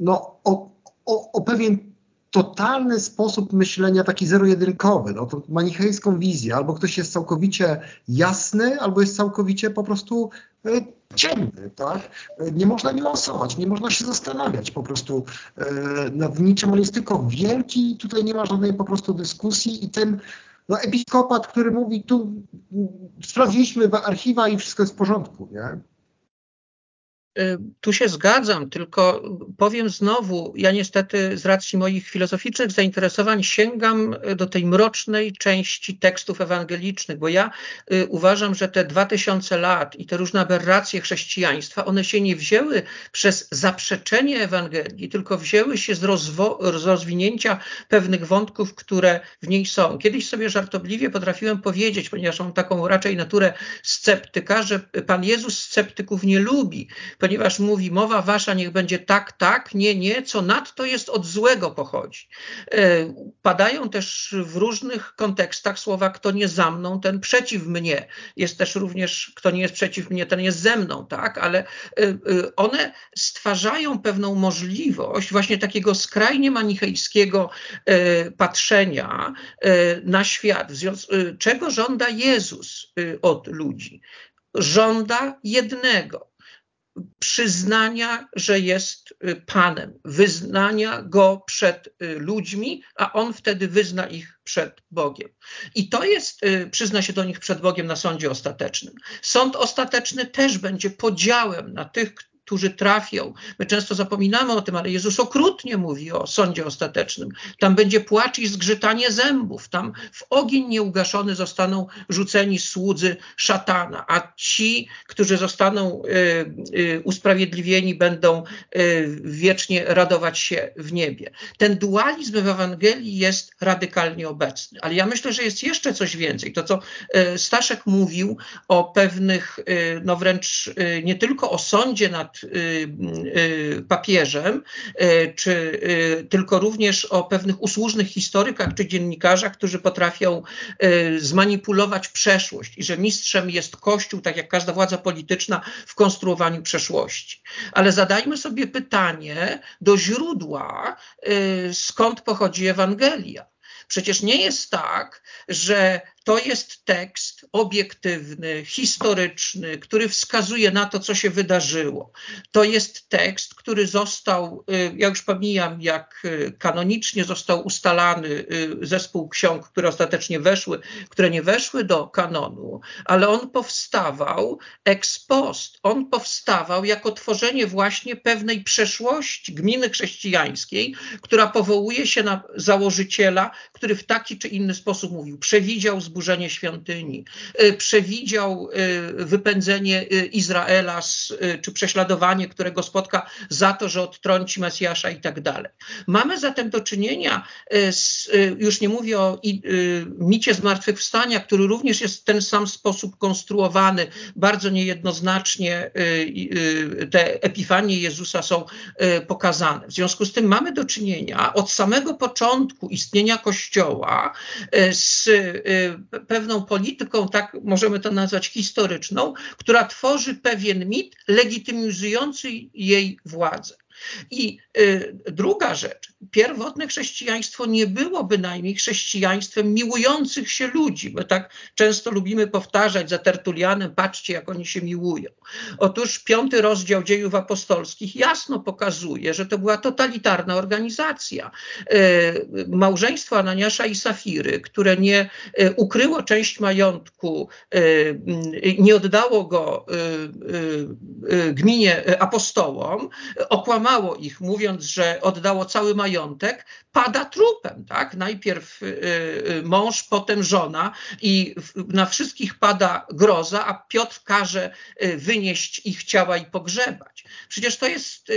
no, o, o, o pewien totalny sposób myślenia, taki zero-jedynkowy, no, tą manichejską wizję. Albo ktoś jest całkowicie jasny, albo jest całkowicie po prostu e, ciemny, tak? E, nie można niuansować, nie można się zastanawiać po prostu e, nad niczym. On jest tylko wielki, tutaj nie ma żadnej po prostu dyskusji i ten no, episkopat, który mówi, tu sprawdziliśmy archiwa i wszystko jest w porządku, nie? Y, tu się zgadzam, tylko powiem znowu, ja niestety z racji moich filozoficznych zainteresowań sięgam do tej mrocznej części tekstów ewangelicznych, bo ja y, uważam, że te dwa tysiące lat i te różne aberracje chrześcijaństwa, one się nie wzięły przez zaprzeczenie Ewangelii, tylko wzięły się z, z rozwinięcia pewnych wątków, które w niej są. Kiedyś sobie żartobliwie potrafiłem powiedzieć, ponieważ mam taką raczej naturę sceptyka, że Pan Jezus sceptyków nie lubi, ponieważ mówi, mowa wasza niech będzie tak, tak, nie, nie, co nadto jest od złego pochodzi. E, padają też w różnych kontekstach słowa, kto nie za mną, ten przeciw mnie. Jest też również, kto nie jest przeciw mnie, ten jest ze mną, tak, ale e, e, one stwarzają pewną możliwość właśnie takiego skrajnie manichejskiego patrzenia na świat. Czego żąda Jezus od ludzi? Żąda jednego przyznania, że jest y, Panem, wyznania Go przed y, ludźmi, a On wtedy wyzna ich przed Bogiem. I to jest, y, przyzna się do nich przed Bogiem na sądzie ostatecznym. Sąd ostateczny też będzie podziałem na tych, którzy trafią. My często zapominamy o tym, ale Jezus okrutnie mówi o sądzie ostatecznym. Tam będzie płacz i zgrzytanie zębów, tam w ogień nieugaszony zostaną rzuceni słudzy szatana, a ci, którzy zostaną y, y, usprawiedliwieni, będą y, wiecznie radować się w niebie. Ten dualizm w Ewangelii jest radykalnie obecny, ale ja myślę, że jest jeszcze coś więcej. To, co Staszek mówił o pewnych, no wręcz nie tylko o sądzie nad Y, y, papieżem, y, czy tylko również o pewnych usłużnych historykach czy dziennikarzach, którzy potrafią zmanipulować przeszłość i że mistrzem jest Kościół, tak jak każda władza polityczna w konstruowaniu przeszłości. Ale zadajmy sobie pytanie do źródła, skąd pochodzi Ewangelia. Przecież nie jest tak, że to jest tekst obiektywny, historyczny, który wskazuje na to, co się wydarzyło. To jest tekst, który został, y, ja już pomijam, jak y, kanonicznie został ustalany y, zespół ksiąg, które ostatecznie weszły, które nie weszły do kanonu, ale on powstawał ex post. On powstawał jako tworzenie właśnie pewnej przeszłości gminy chrześcijańskiej, która powołuje się na założyciela, który w taki czy inny sposób mówił, przewidział zburzenie świątyni, y, przewidział y, wypędzenie y, Izraela czy prześladowanie, które go spotka za to, że odtrąci Mesjasza i tak dalej. Mamy zatem do czynienia z, już nie mówię o micie zmartwychwstania, który również jest w ten sam sposób konstruowany, bardzo niejednoznacznie te epifanie Jezusa są pokazane. W związku z tym mamy do czynienia od samego początku istnienia Kościoła z pewną polityką, tak możemy to nazwać historyczną, która tworzy pewien mit legitymizujący jej władzę. I y, druga rzecz, pierwotne chrześcijaństwo nie było bynajmniej chrześcijaństwem miłujących się ludzi. My tak często lubimy powtarzać za Tertulianem, patrzcie jak oni się miłują. Otóż piąty rozdział dziejów apostolskich jasno pokazuje, że to była totalitarna organizacja. Y, małżeństwo Ananiasza i Safiry, które nie y, ukryło część majątku, y, nie oddało go gminie apostołom, okłamało ich, mówiąc, że oddało cały majątek, pada trupem. Tak? Najpierw mąż, potem żona i na wszystkich pada groza, a Piotr każe wynieść ich ciała i pogrzebać. Przecież to jest,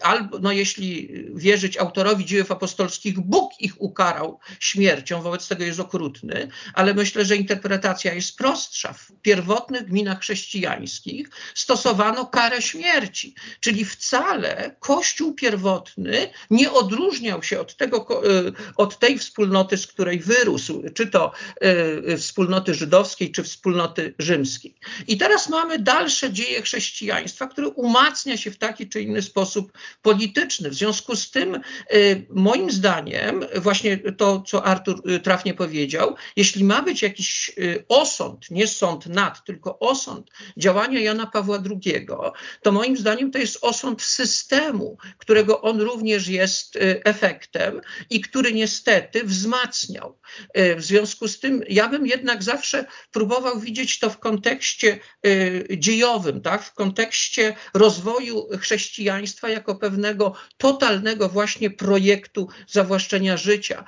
albo, no jeśli wierzyć autorowi dziejów apostolskich, Bóg ich ukarał śmiercią, wobec tego jest okrutny, ale myślę, że interpretacja jest prostsza. W pierwotnych gminach chrześcijańskich stosowano karę śmierci, czyli wcale Kościół pierwotny nie odróżniał się od, tego, y, od tej wspólnoty, z której wyrósł, czy to y, wspólnoty żydowskiej, czy wspólnoty rzymskiej. I teraz mamy dalsze dzieje chrześcijaństwa, które umacnia się w taki czy inny sposób polityczny. W związku z tym, y, moim zdaniem, właśnie to, co Artur trafnie powiedział, jeśli ma być jakiś osąd, nie sąd nad, tylko osąd działania Jana Pawła II, to moim zdaniem to jest osąd systemu, którego on również jest efektem i który niestety wzmacniał. W związku z tym ja bym jednak zawsze próbował widzieć to w kontekście dziejowym, tak? w kontekście rozwoju chrześcijaństwa jako pewnego totalnego właśnie projektu zawłaszczenia życia.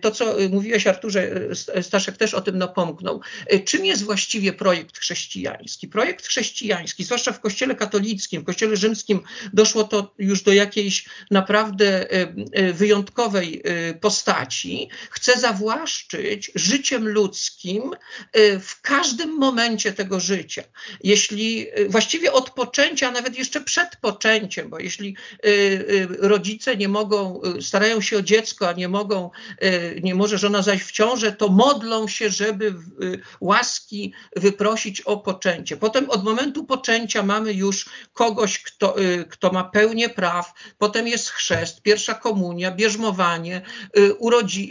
To, co mówiłeś Arturze, Staszek też o tym napomknął. Czym jest właściwie projekt chrześcijański? Projekt chrześcijański, zwłaszcza w kościele katolickim, w kościele rzymskim doszło to już do jakiejś naprawdę wyjątkowej postaci, chce zawłaszczyć życiem ludzkim w każdym momencie tego życia. Jeśli właściwie od poczęcia, nawet jeszcze przed poczęciem, bo jeśli rodzice nie mogą, starają się o dziecko, a nie mogą, nie może żona zajść w ciążę, to modlą się, żeby łaski wyprosić o poczęcie. Potem od momentu poczęcia mamy już kogoś, kto, kto ma pełnię praw, potem jest chrzest, pierwsza komunia, bierzmowanie, urodzi,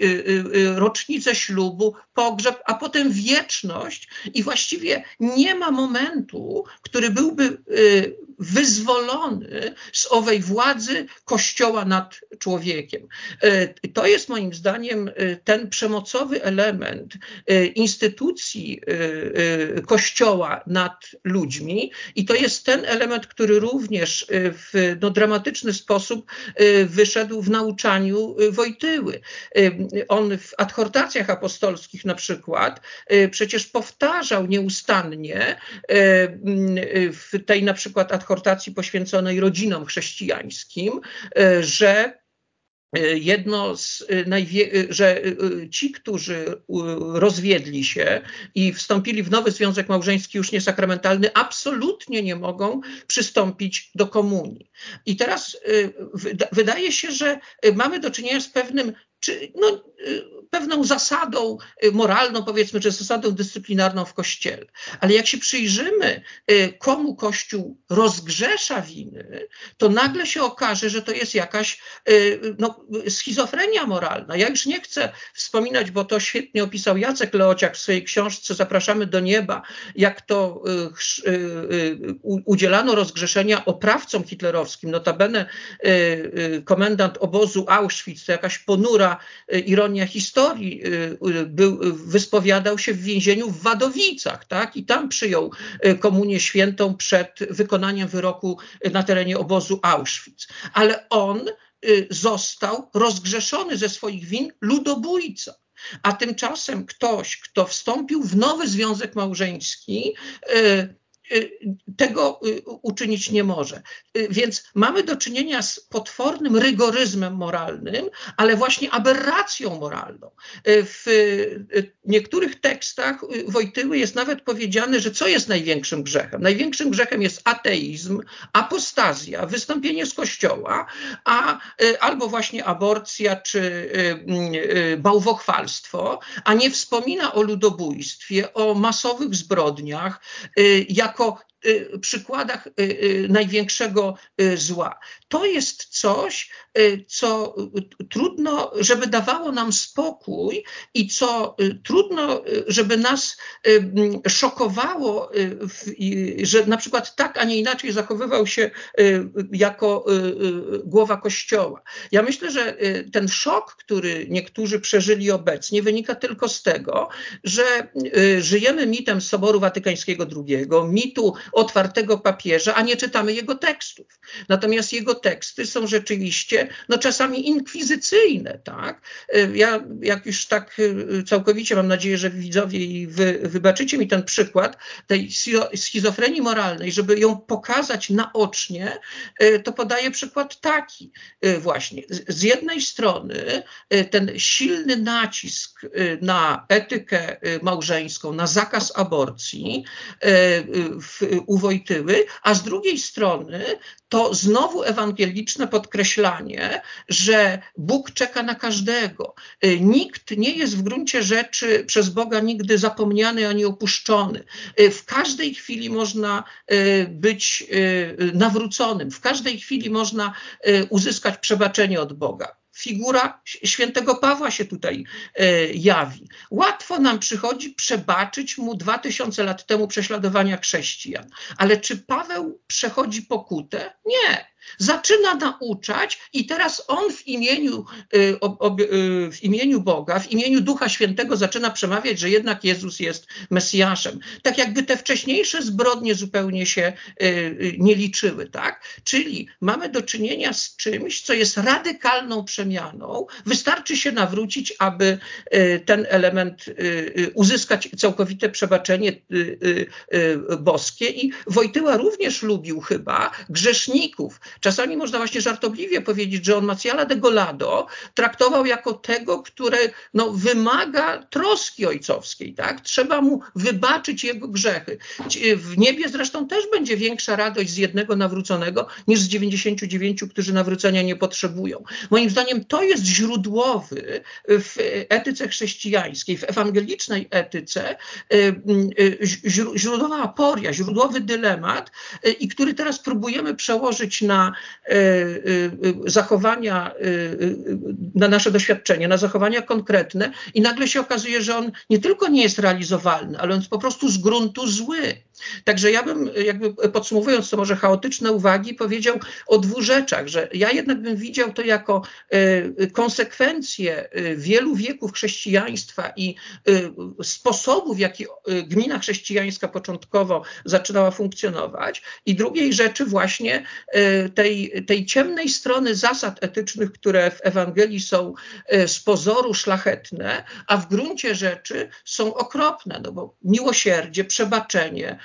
rocznicę ślubu, pogrzeb, a potem wieczność. I właściwie nie ma momentu, który byłby wyzwolony z owej władzy Kościoła nad człowiekiem. To jest moim zdaniem ten przemocowy element instytucji Kościoła nad ludźmi i to jest ten element, który również w no, dramatyczny sposób wyszedł w nauczaniu Wojtyły. On w adhortacjach apostolskich na przykład przecież powtarzał nieustannie w tej na przykład adhortacji poświęconej rodzinom chrześcijańskim, że jedno z najwie- że ci, którzy rozwiedli się i wstąpili w nowy związek małżeński już niesakramentalny, absolutnie nie mogą przystąpić do komunii. I teraz wydaje się, że mamy do czynienia z pewnym czy no, pewną zasadą moralną, powiedzmy, czy zasadą dyscyplinarną w Kościele. Ale jak się przyjrzymy, komu Kościół rozgrzesza winy, to nagle się okaże, że to jest jakaś no, schizofrenia moralna. Ja już nie chcę wspominać, bo to świetnie opisał Jacek Leociak w swojej książce Zapraszamy do nieba, jak to udzielano rozgrzeszenia oprawcom hitlerowskim. Notabene komendant obozu Auschwitz to jakaś ponura ironia historii, był, wyspowiadał się w więzieniu w Wadowicach, tak? I tam przyjął komunię świętą przed wykonaniem wyroku na terenie obozu Auschwitz. Ale on został rozgrzeszony ze swoich win ludobójca. A tymczasem ktoś, kto wstąpił w nowy związek małżeński, Y, tego y, uczynić nie może. Y, więc mamy do czynienia z potwornym rygoryzmem moralnym, ale właśnie aberracją moralną. W niektórych tekstach Wojtyły jest nawet powiedziane, że co jest największym grzechem? Największym grzechem jest ateizm, apostazja, wystąpienie z kościoła, a albo właśnie aborcja czy bałwochwalstwo, a nie wspomina o ludobójstwie, o masowych zbrodniach, jak jako przykładach największego zła. To jest coś, co trudno, żeby dawało nam spokój i co trudno, żeby nas szokowało, że na przykład tak, a nie inaczej zachowywał się jako głowa Kościoła. Ja myślę, że ten szok, który niektórzy przeżyli obecnie, wynika tylko z tego, że żyjemy mitem Soboru Watykańskiego II, mitu otwartego papieża, a nie czytamy jego tekstów. Natomiast jego teksty są rzeczywiście no, czasami inkwizycyjne. Tak? Ja jak już tak całkowicie mam nadzieję, że widzowie wy wybaczycie mi ten przykład tej schizofrenii moralnej, żeby ją pokazać naocznie, to podaję przykład taki właśnie. Z jednej strony ten silny nacisk na etykę małżeńską, na zakaz aborcji u Wojtyły, a z drugiej strony to znowu ewangeliczne podkreślanie, że Bóg czeka na każdego. Nikt nie jest w gruncie rzeczy przez Boga nigdy zapomniany ani opuszczony. W każdej chwili można być nawróconym, w każdej chwili można uzyskać przebaczenie od Boga figura świętego Pawła się tutaj e, jawi. Łatwo nam przychodzi przebaczyć mu dwa tysiące lat temu prześladowania chrześcijan, ale czy Paweł przechodzi pokutę? Nie. Zaczyna nauczać i teraz on w imieniu, y, y, w imieniu Boga, w imieniu Ducha Świętego zaczyna przemawiać, że jednak Jezus jest Mesjaszem. Tak jakby te wcześniejsze zbrodnie zupełnie się y, nie liczyły, tak? Czyli mamy do czynienia z czymś, co jest radykalną przemianą. Wystarczy się nawrócić, aby ten element uzyskać całkowite przebaczenie boskie i Wojtyła również lubił chyba grzeszników, Czasami można właśnie żartobliwie powiedzieć, że on Macjala de Golado traktował jako tego, który no, wymaga troski ojcowskiej. Tak? Trzeba mu wybaczyć jego grzechy. W niebie zresztą też będzie większa radość z jednego nawróconego niż z 99, którzy nawrócenia nie potrzebują. Moim zdaniem to jest źródłowy w etyce chrześcijańskiej, w ewangelicznej etyce y, y, źródłowa aporia, źródłowy dylemat y, i który teraz próbujemy przełożyć na E, e, zachowania, e, na nasze doświadczenie, na zachowania konkretne i nagle się okazuje, że on nie tylko nie jest realizowalny, ale on jest po prostu z gruntu zły. Także ja bym, jakby podsumowując to może chaotyczne uwagi, powiedział o dwóch rzeczach, że ja jednak bym widział to jako konsekwencję wielu wieków chrześcijaństwa i sposobu, w jaki gmina chrześcijańska początkowo zaczynała funkcjonować i drugiej rzeczy właśnie tej, tej ciemnej strony zasad etycznych, które w Ewangelii są z pozoru szlachetne, a w gruncie rzeczy są okropne, no bo miłosierdzie, przebaczenie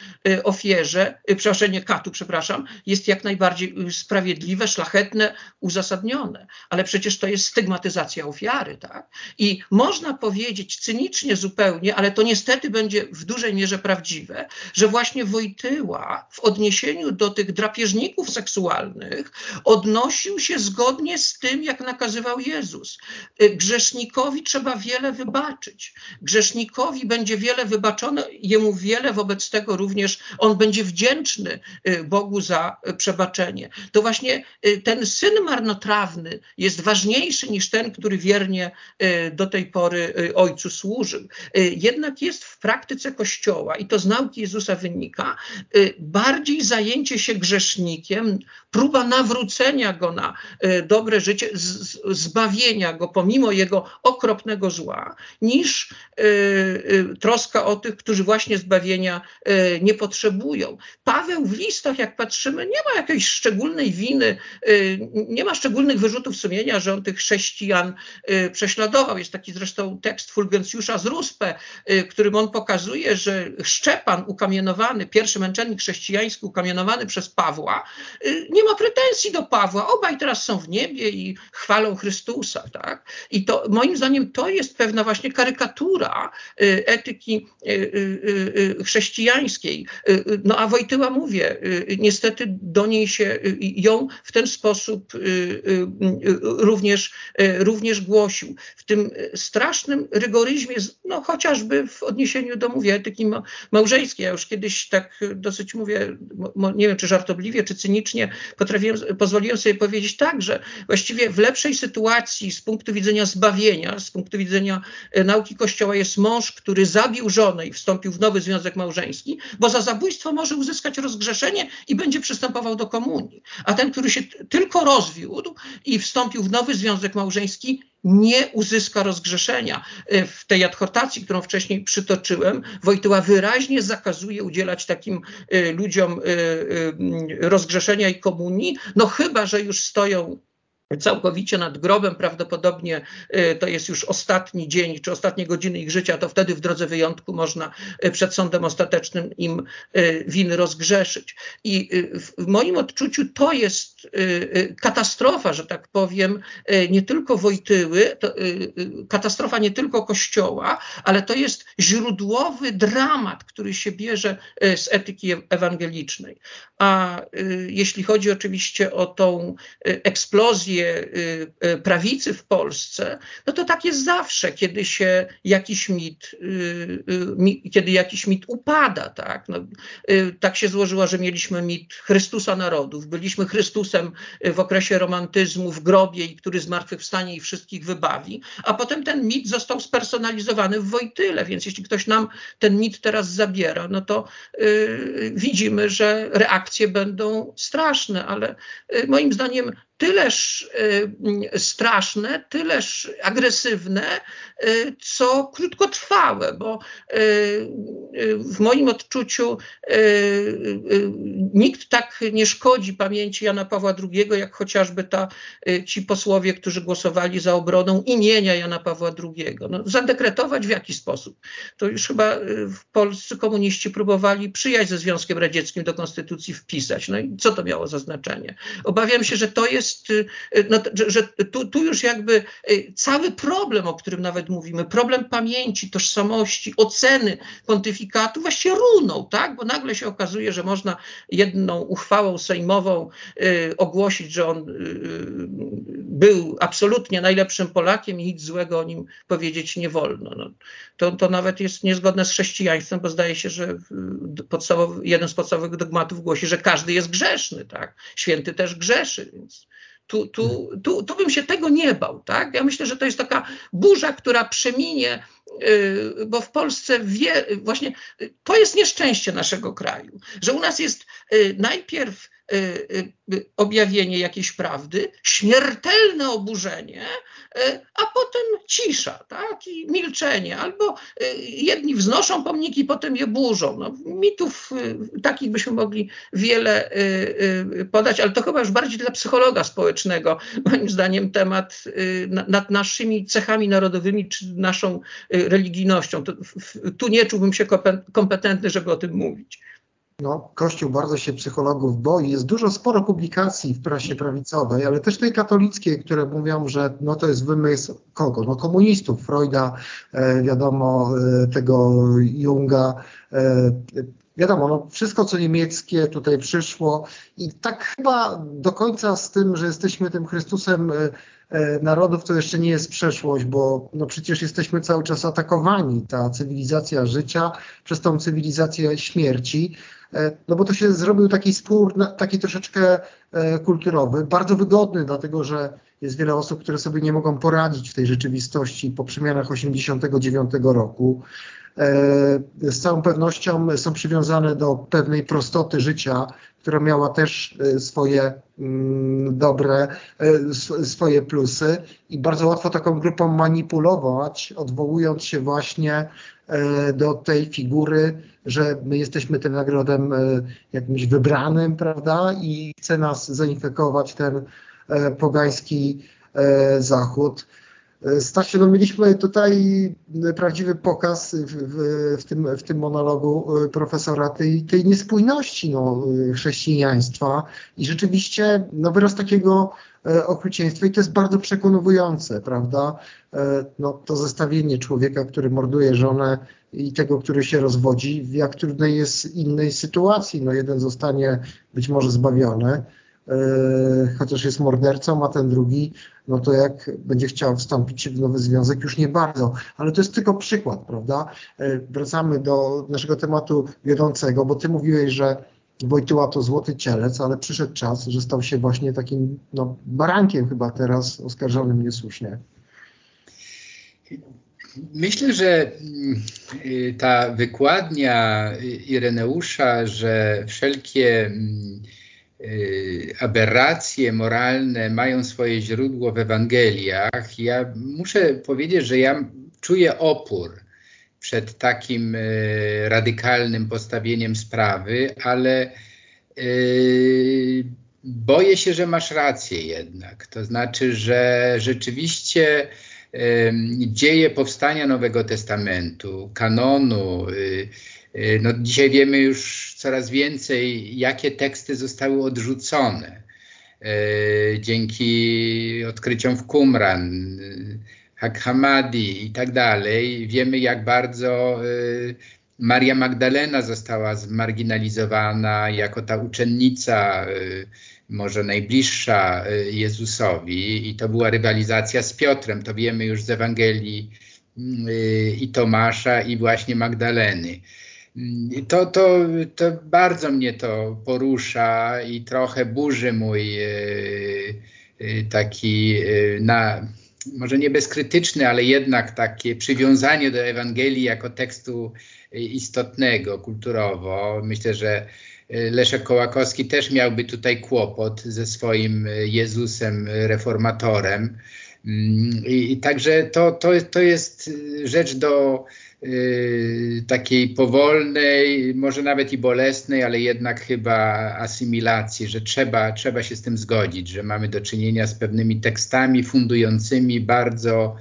ofierze, e, przebaczenie katu, przepraszam, jest jak najbardziej sprawiedliwe, szlachetne, uzasadnione, ale przecież to jest stygmatyzacja ofiary, tak? I można powiedzieć cynicznie zupełnie, ale to niestety będzie w dużej mierze prawdziwe, że właśnie Wojtyła w odniesieniu do tych drapieżników seksualnych, odnosił się zgodnie z tym, jak nakazywał Jezus. Y, grzesznikowi trzeba wiele wybaczyć. Grzesznikowi będzie wiele wybaczone, jemu wiele, wobec tego również on będzie wdzięczny y, Bogu za y, przebaczenie. To właśnie ten syn marnotrawny jest ważniejszy niż ten, który wiernie do tej pory ojcu służył. Jednak jest w praktyce Kościoła, i to z nauki Jezusa wynika, bardziej zajęcie się grzesznikiem, próba nawrócenia go na dobre życie, zbawienia go pomimo jego okropnego zła, niż troska o tych, którzy właśnie zbawienia nie potrzebują. Paweł w listach, jak patrzymy, nie ma jakiejś szczególnej winy, nie ma szczególnych wyrzutów sumienia, że on tych chrześcijan prześladował. Jest taki zresztą tekst Fulgencjusza z Ruspę, którym on pokazuje, że Szczepan ukamienowany, pierwszy męczennik chrześcijański ukamienowany przez Pawła, nie ma pretensji do Pawła. Obaj teraz są w niebie i chwalą Chrystusa. Tak? I to moim zdaniem to jest pewna właśnie karykatura y, etyki y, y, chrześcijańskiej. Takiej. No a Wojtyła mówię, niestety do niej się ją w ten sposób również, również głosił. W tym strasznym rygoryzmie, no chociażby w odniesieniu do, mówię, etyki małżeńskiej. Ja już kiedyś tak dosyć mówię, nie wiem czy żartobliwie, czy cynicznie, potrafiłem, pozwoliłem sobie powiedzieć tak, że właściwie w lepszej sytuacji z punktu widzenia zbawienia, z punktu widzenia nauki Kościoła jest mąż, który zabił żonę i wstąpił w nowy związek małżeński, bo za zabójstwo może uzyskać rozgrzeszenie i będzie przystępował do komunii. A ten, który się tylko rozwiódł i wstąpił w nowy związek małżeński, nie uzyska rozgrzeszenia. E, w tej adhortacji, którą wcześniej przytoczyłem, Wojtyła wyraźnie zakazuje udzielać takim e, ludziom rozgrzeszenia i komunii, no chyba, że już stoją całkowicie nad grobem, prawdopodobnie y, to jest już ostatni dzień czy ostatnie godziny ich życia, to wtedy w drodze wyjątku można y, przed sądem ostatecznym im y, winy rozgrzeszyć. I w moim odczuciu to jest katastrofa, że tak powiem, nie tylko Wojtyły, katastrofa nie tylko Kościoła, ale to jest źródłowy dramat, który się bierze z etyki ewangelicznej. A jeśli chodzi oczywiście o tą eksplozję Y, y, prawicy w Polsce, no to tak jest zawsze, kiedy się jakiś mit, y, kiedy jakiś mit upada, tak? No, tak się złożyło, że mieliśmy mit Chrystusa narodów, byliśmy Chrystusem w okresie romantyzmu w grobie i który zmartwychwstanie i wszystkich wybawi, a potem ten mit został spersonalizowany w Wojtyle, więc jeśli ktoś nam ten mit teraz zabiera, no to widzimy, że reakcje będą straszne, ale moim zdaniem tyleż y, straszne, tyleż agresywne, y, co krótkotrwałe, bo y, w moim odczuciu nikt tak nie szkodzi pamięci Jana Pawła II, jak chociażby ta, ci posłowie, którzy głosowali za obroną imienia Jana Pawła II. No, zadekretować w jaki sposób? To już chyba w polscy komuniści próbowali przyjaźń ze Związkiem Radzieckim do konstytucji wpisać. No i co to miało za znaczenie? Obawiam się, że to jest no, że, że tu, tu, już jakby y, cały problem, o którym nawet mówimy, problem pamięci, tożsamości, oceny pontyfikatu właściwie runął, tak? Bo nagle się okazuje, że można jedną uchwałą sejmową y, ogłosić, że on y, był absolutnie najlepszym Polakiem i nic złego o nim powiedzieć nie wolno. No, to, to nawet jest niezgodne z chrześcijaństwem, bo zdaje się, że podstawowy, jeden z podstawowych dogmatów głosi, że każdy jest grzeszny, tak? Święty też grzeszy, więc tu, tu, tu, tu bym się tego nie bał. Tak? Ja myślę, że to jest taka burza, która przeminie, y, bo w Polsce wie, właśnie to jest nieszczęście naszego kraju, że u nas jest y, najpierw y, objawienie jakiejś prawdy, śmiertelne oburzenie, a potem cisza tak? i milczenie. Albo jedni wznoszą pomniki, potem je burzą. No, mitów takich byśmy mogli wiele podać, ale to chyba już bardziej dla psychologa społecznego. Moim zdaniem temat nad naszymi cechami narodowymi czy naszą religijnością. tu nie czułbym się kompetentny, żeby o tym mówić. No, Kościół bardzo się psychologów boi. Jest dużo, sporo publikacji w prasie prawicowej, ale też tej katolickiej, które mówią, że no to jest wymysł kogo? No komunistów, Freuda, e, wiadomo, e, tego Junga, e, wiadomo, no wszystko co niemieckie tutaj przyszło i tak chyba do końca z tym, że jesteśmy tym Chrystusem e, e, narodów, to jeszcze nie jest przeszłość, bo no przecież jesteśmy cały czas atakowani, ta cywilizacja życia przez tą cywilizację śmierci, no bo to się zrobił taki spór, taki troszeczkę kulturowy, bardzo wygodny, dlatego że jest wiele osób, które sobie nie mogą poradzić w tej rzeczywistości po przemianach 89 roku. E, z całą pewnością są przywiązane do pewnej prostoty życia, która miała też e, swoje mm, dobre, e, swoje plusy i bardzo łatwo taką grupą manipulować, odwołując się właśnie do tej figury, że my jesteśmy tym nagrodem jakimś wybranym, prawda, i chce nas zainfekować ten pogański Zachód. Stasie, no mieliśmy tutaj prawdziwy pokaz w, w, w, tym, w tym monologu profesora tej, tej niespójności no, chrześcijaństwa i rzeczywiście no, wyraz takiego okrucieństwa i to jest bardzo przekonujące, prawda? No, to zestawienie człowieka, który morduje żonę i tego, który się rozwodzi, w jak trudnej jest innej sytuacji. No, jeden zostanie być może zbawiony, E, chociaż jest mordercą, a ten drugi, no to jak będzie chciał wstąpić w nowy związek, już nie bardzo. Ale to jest tylko przykład, prawda? E, wracamy do naszego tematu wiodącego, bo ty mówiłeś, że Wojtyła to złoty cielec, ale przyszedł czas, że stał się właśnie takim no, barankiem chyba teraz oskarżonym niesłusznie. Myślę, że mm, ta wykładnia Ireneusza, że wszelkie mm, Y, aberracje moralne mają swoje źródło w Ewangeliach, ja muszę powiedzieć, że ja czuję opór przed takim y, radykalnym postawieniem sprawy, ale y, boję się, że masz rację jednak. To znaczy, że rzeczywiście dzieje powstania Nowego Testamentu, kanonu, no dzisiaj wiemy już coraz więcej, jakie teksty zostały odrzucone e, dzięki odkryciom w Qumran, Hak Hamadi i tak dalej. Wiemy, jak bardzo e, Maria Magdalena została zmarginalizowana jako ta uczennica, e, może najbliższa Jezusowi, i to była rywalizacja z Piotrem. To wiemy już z Ewangelii i Tomasza, i właśnie Magdaleny. To, to, to bardzo mnie to porusza i trochę burzy mój e, e, taki e, na, może nie bezkrytyczny, ale jednak takie przywiązanie do Ewangelii jako tekstu istotnego kulturowo. Myślę, że Leszek Kołakowski też miałby tutaj kłopot ze swoim Jezusem reformatorem. Mm, I, i także to, to, to jest rzecz do, takiej powolnej, może nawet i bolesnej, ale jednak chyba asymilacji, że trzeba, trzeba się z tym zgodzić, że mamy do czynienia z pewnymi tekstami fundującymi bardzo,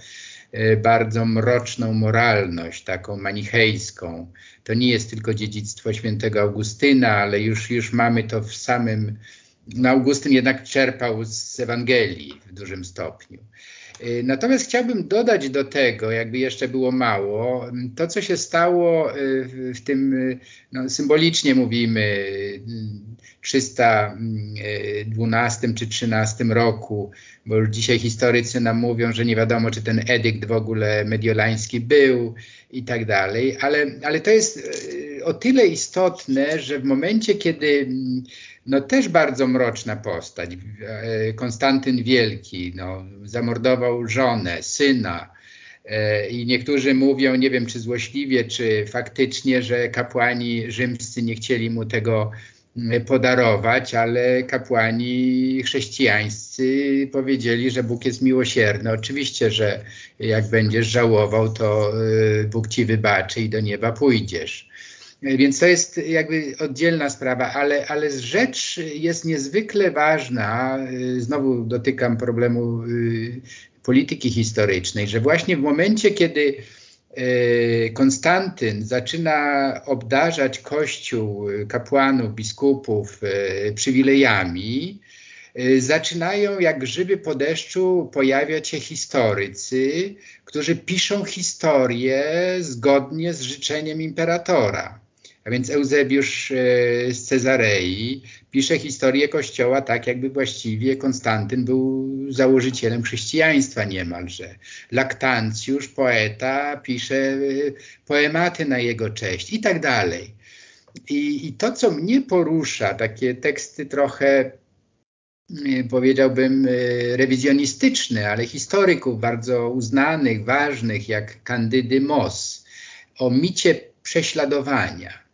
y, bardzo mroczną moralność, taką manichejską. To nie jest tylko dziedzictwo świętego Augustyna, ale już, już mamy to w samym. No Augustyn jednak czerpał z Ewangelii w dużym stopniu. Y, natomiast chciałbym dodać do tego, jakby jeszcze było mało, to co się stało y, w tym, y, no, symbolicznie mówimy, 312 czy 13 roku, bo już dzisiaj historycy nam mówią, że nie wiadomo, czy ten edykt w ogóle mediolański był i tak dalej, ale, ale to jest o tyle istotne, że w momencie, kiedy no też bardzo mroczna postać. E, Konstantyn Wielki no, zamordował żonę, syna. E, I niektórzy mówią, nie wiem czy złośliwie, czy faktycznie, że kapłani rzymscy nie chcieli mu tego mm, podarować, ale kapłani chrześcijańscy powiedzieli, że Bóg jest miłosierny. Oczywiście, że jak będziesz żałował, to e, Bóg ci wybaczy i do nieba pójdziesz. Więc to jest jakby oddzielna sprawa, ale, ale rzecz jest niezwykle ważna. Znowu dotykam problemu y, polityki historycznej, że właśnie w momencie, kiedy y, Konstantyn zaczyna obdarzać Kościół, y, kapłanów, biskupów przywilejami, zaczynają jak grzyby po deszczu pojawiać się historycy, którzy piszą historię zgodnie z życzeniem imperatora. A więc Eusebiusz e, z Cezarei pisze historię Kościoła tak, jakby właściwie Konstantyn był założycielem chrześcijaństwa niemalże. Laktancjusz, poeta, pisze e, poematy na jego cześć i tak dalej. I, I to, co mnie porusza, takie teksty trochę e, powiedziałbym rewizjonistyczne, ale historyków bardzo uznanych, ważnych, jak Kandydy Moss, o micie prześladowania.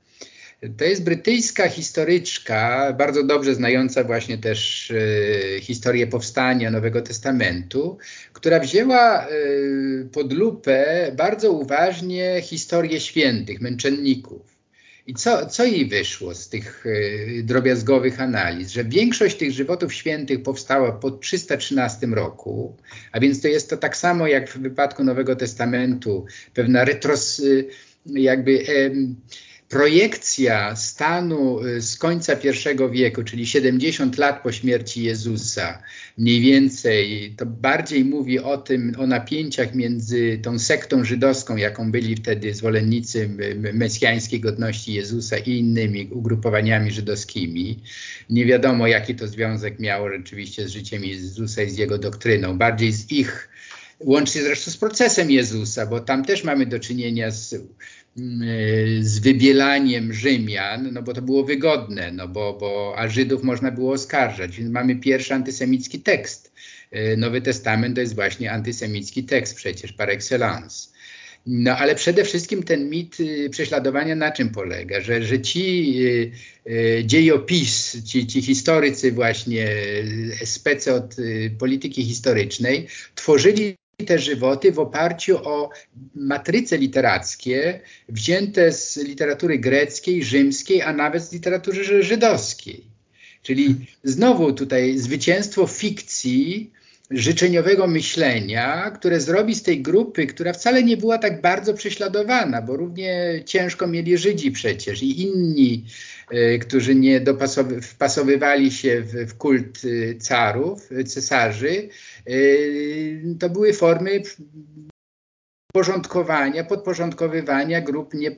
To jest brytyjska historyczka, bardzo dobrze znająca właśnie też y, historię powstania Nowego Testamentu, która wzięła y, pod lupę bardzo uważnie historię świętych, męczenników. I co, co jej wyszło z tych y, drobiazgowych analiz? Że większość tych żywotów świętych powstała po 313 roku, a więc to jest to tak samo jak w wypadku Nowego Testamentu, pewna retros, jakby. Projekcja stanu y, z końca I wieku, czyli 70 lat po śmierci Jezusa, mniej więcej, to bardziej mówi o tym, o napięciach między tą sektą żydowską, jaką byli wtedy zwolennicy mesjańskiej godności Jezusa i innymi ugrupowaniami żydowskimi. Nie wiadomo, jaki to związek miało rzeczywiście z życiem Jezusa i z jego doktryną, bardziej z ich łącznie zresztą z procesem Jezusa, bo tam też mamy do czynienia z z wybielaniem Rzymian, no bo to było wygodne, no bo, bo, a Żydów można było oskarżać. Więc mamy pierwszy antysemicki tekst. Y, Nowy Testament to jest właśnie antysemicki tekst przecież par excellence. No ale przede wszystkim ten mit y, prześladowania na czym polega? Że, że ci dziejopis, ci, ci historycy właśnie, spece od polityki historycznej tworzyli te żywoty w oparciu o matryce literackie wzięte z literatury greckiej, rzymskiej, a nawet z literatury żydowskiej. Czyli znowu tutaj zwycięstwo fikcji, życzeniowego myślenia, które zrobi z tej grupy, która wcale nie była tak bardzo prześladowana, bo równie ciężko mieli Żydzi przecież i inni, y, którzy nie wpasowywali się w, w kult y, carów, cesarzy, y, to były formy porządkowania, podporządkowywania grup nie,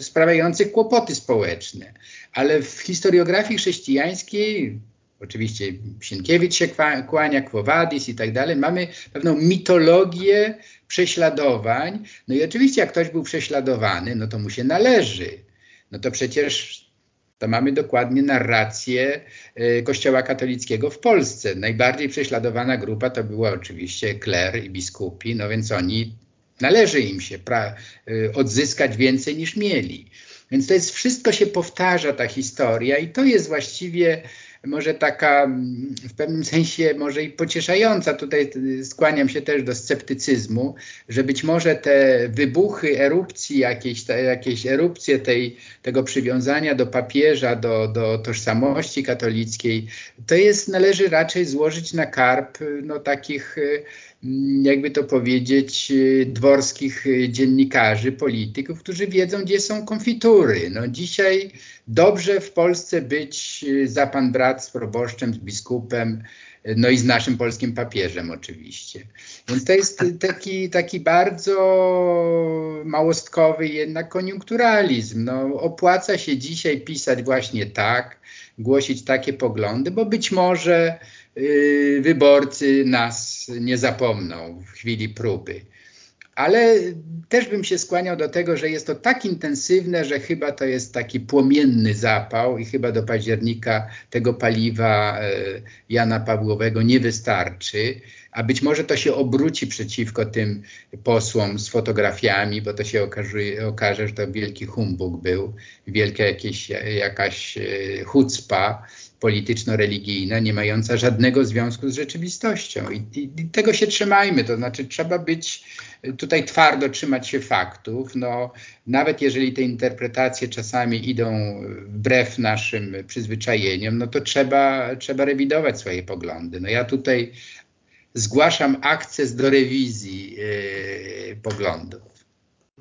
sprawiających kłopoty społeczne. Ale w historiografii chrześcijańskiej oczywiście Sienkiewicz się kłania, Kwowadis i tak dalej, mamy pewną mitologię prześladowań. No i oczywiście jak ktoś był prześladowany, no to mu się należy. No to przecież to mamy dokładnie narrację e, Kościoła katolickiego w Polsce. Najbardziej prześladowana grupa to była oczywiście kler i biskupi, no więc oni należy im się e, odzyskać więcej niż mieli. Więc to jest wszystko się powtarza ta historia i to jest właściwie może taka mm, w pewnym sensie może i pocieszająca. Tutaj skłaniam się też do sceptycyzmu, że być może te wybuchy erupcji, jakieś, te, jakieś erupcje tej, tego przywiązania do papieża, do, do tożsamości katolickiej, to jest, należy raczej złożyć na karp no, takich Mm, jakby to powiedzieć, y, dworskich y, dziennikarzy, polityków, którzy wiedzą, gdzie są konfitury. No dzisiaj dobrze w Polsce być y, za pan brat z proboszczem, z biskupem, no i z naszym polskim papieżem oczywiście. Więc to jest taki, taki bardzo małostkowy jednak koniunkturalizm. No, opłaca się dzisiaj pisać właśnie tak, głosić takie poglądy, bo być może wyborcy nas nie zapomną w chwili próby. Ale też bym się skłaniał do tego, że jest to tak intensywne, że chyba to jest taki płomienny zapał i chyba do października tego paliwa e, Jana Pawłowego nie wystarczy, a być może to się obróci przeciwko tym posłom z fotografiami, bo to się okaże, okaże że to wielki humbug był, wielka jakieś, jakaś e, chucpa polityczno-religijna, nie mająca żadnego związku z rzeczywistością. I, I, I, tego się trzymajmy, to znaczy trzeba być tutaj twardo, trzymać się faktów. No, nawet jeżeli te interpretacje czasami idą wbrew naszym przyzwyczajeniom, no to trzeba, trzeba rewidować swoje poglądy. No ja tutaj zgłaszam akces do rewizji yy, poglądów.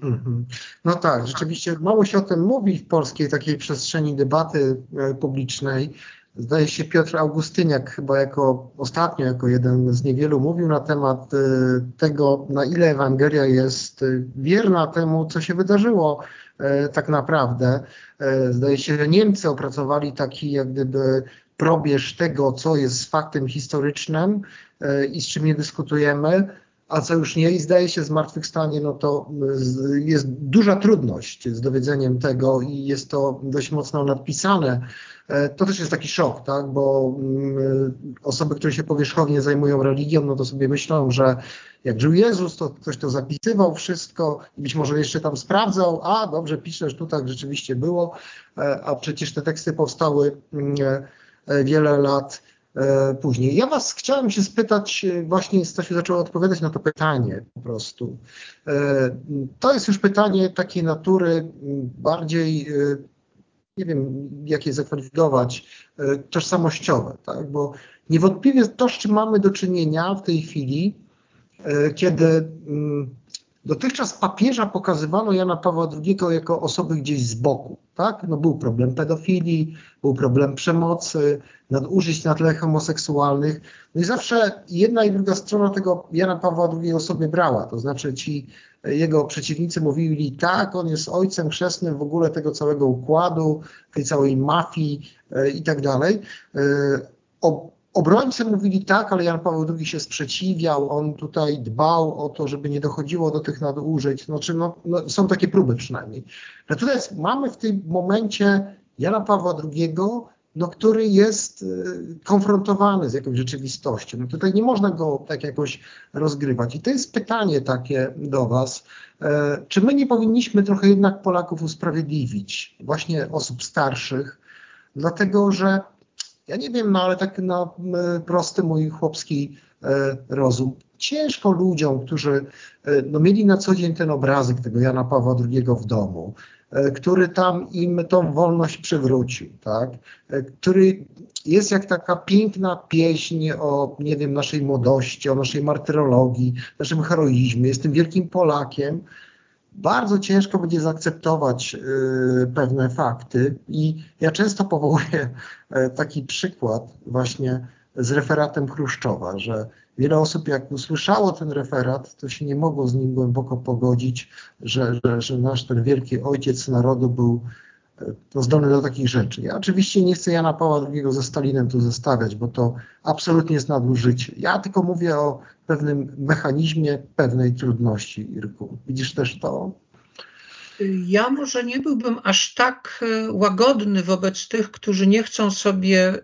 Mhm. No tak, rzeczywiście mało się o tym mówi w polskiej takiej przestrzeni debaty e, publicznej. Zdaje się Piotr Augustyniak chyba jako ostatnio, jako jeden z niewielu mówił na temat e, tego, na ile Ewangelia jest e, wierna temu, co się wydarzyło e, tak naprawdę. Zdaje się, że Niemcy opracowali taki jak gdyby probierz tego, co jest faktem historycznym i z czym nie dyskutujemy, a co już nie i zdaje się zmartwychwstanie, no to jest duża trudność z dowiedzeniem tego i jest to dość mocno nadpisane E, to też jest taki szok, tak? bo mm, osoby, które się powierzchownie zajmują religią, no to sobie myślą, że jak żył Jezus, to ktoś to zapisywał wszystko i być może jeszcze tam sprawdzał, a dobrze piszesz, tu tak rzeczywiście było, e, a przecież te teksty powstały mm, e, wiele lat później. Ja Was chciałem się spytać, właśnie Stasiu zaczął odpowiadać na to pytanie po prostu. To jest już pytanie takiej natury bardziej nie wiem, jak je zakwalifikować, tożsamościowe, tak? bo niewątpliwie to, z czym mamy do czynienia w tej chwili, kiedy Dotychczas papieża pokazywano Jana Pawła II jako osoby gdzieś z boku. Tak? No był problem pedofilii, był problem przemocy, nadużyć na tle homoseksualnych. No i zawsze jedna i druga strona tego Jana Pawła II sobie brała. To znaczy ci jego przeciwnicy mówili tak, on jest ojcem chrzestnym w ogóle tego całego układu, tej całej mafii e, i tak dalej. E, Obrońcy mówili tak, ale Jan Paweł II się sprzeciwiał, on tutaj dbał o to, żeby nie dochodziło do tych nadużyć. Znaczy, no, no, są takie próby przynajmniej. Natomiast mamy w tym momencie Jana Pawła II, no, który jest y, konfrontowany z jakąś rzeczywistością. No, tutaj nie można go tak jakoś rozgrywać. I to jest pytanie takie do Was. E, czy my nie powinniśmy trochę jednak Polaków usprawiedliwić, właśnie osób starszych, dlatego że ja nie wiem, no ale tak na prosty mój chłopski e, rozum. Ciężko ludziom, którzy e, no, mieli na co dzień ten obrazek tego Jana Pawła II w domu, e, który tam im tą wolność przywrócił, tak? który jest jak taka piękna pieśń o, nie wiem, naszej młodości, o naszej martyrologii, naszym heroizmie, jest tym wielkim Polakiem, bardzo ciężko będzie zaakceptować y, pewne fakty i ja często powołuję e, taki przykład właśnie z referatem Chruszczowa, że wiele osób jak usłyszało ten referat, to się nie mogło z nim głęboko pogodzić, że, że, że nasz ten wielki ojciec narodu był zdolny do takich rzeczy. Ja oczywiście nie chcę Jana Pawła II ze Stalinem tu zestawiać, bo to absolutnie jest nadużycie. Ja tylko mówię o pewnym mechanizmie pewnej trudności, Irku. Widzisz też to? Ja może nie byłbym aż tak e, łagodny wobec tych, którzy nie chcą sobie, e,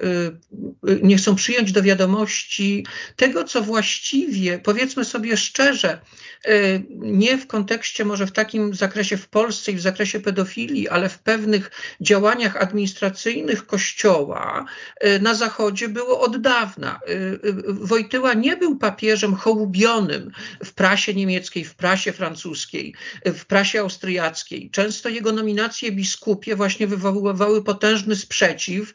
e, nie chcą przyjąć do wiadomości tego, co właściwie, powiedzmy sobie szczerze, nie w kontekście może w takim zakresie w Polsce i w zakresie pedofilii, ale w pewnych działaniach administracyjnych Kościoła na Zachodzie było od dawna. Wojtyła nie był papieżem hołubionym w prasie niemieckiej, w prasie francuskiej, w prasie austriackiej, Często jego nominacje biskupie właśnie wywoływały potężny sprzeciw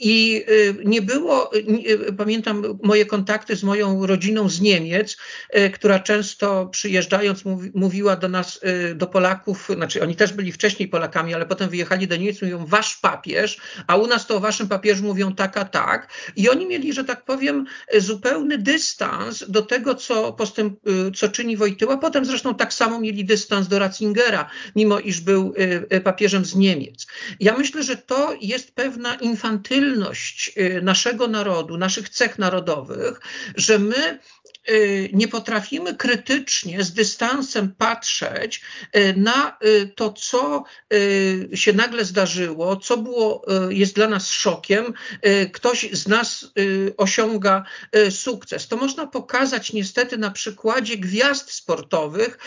i y, nie było, y, pamiętam moje kontakty z moją rodziną z Niemiec, y, która często przyjeżdżając mówiła do nas, do Polaków, znaczy oni też byli wcześniej Polakami, ale potem wyjechali do Niemiec, mówią wasz papież, a u nas to o waszym papieżu mówią tak, a tak. I oni mieli, że tak powiem, zupełny dystans do tego, co, postęp, co czyni Wojtyła. Potem zresztą tak samo mieli dystans do Ratzingera mimo iż był y, y, papieżem z Niemiec. Ja myślę, że to jest pewna infantylność y, naszego narodu, naszych cech narodowych, że my nie potrafimy krytycznie, z dystansem patrzeć y, na y, to, co się nagle zdarzyło, co było, jest dla nas szokiem, ktoś z nas osiąga sukces. To można pokazać niestety na przykładzie gwiazd sportowych.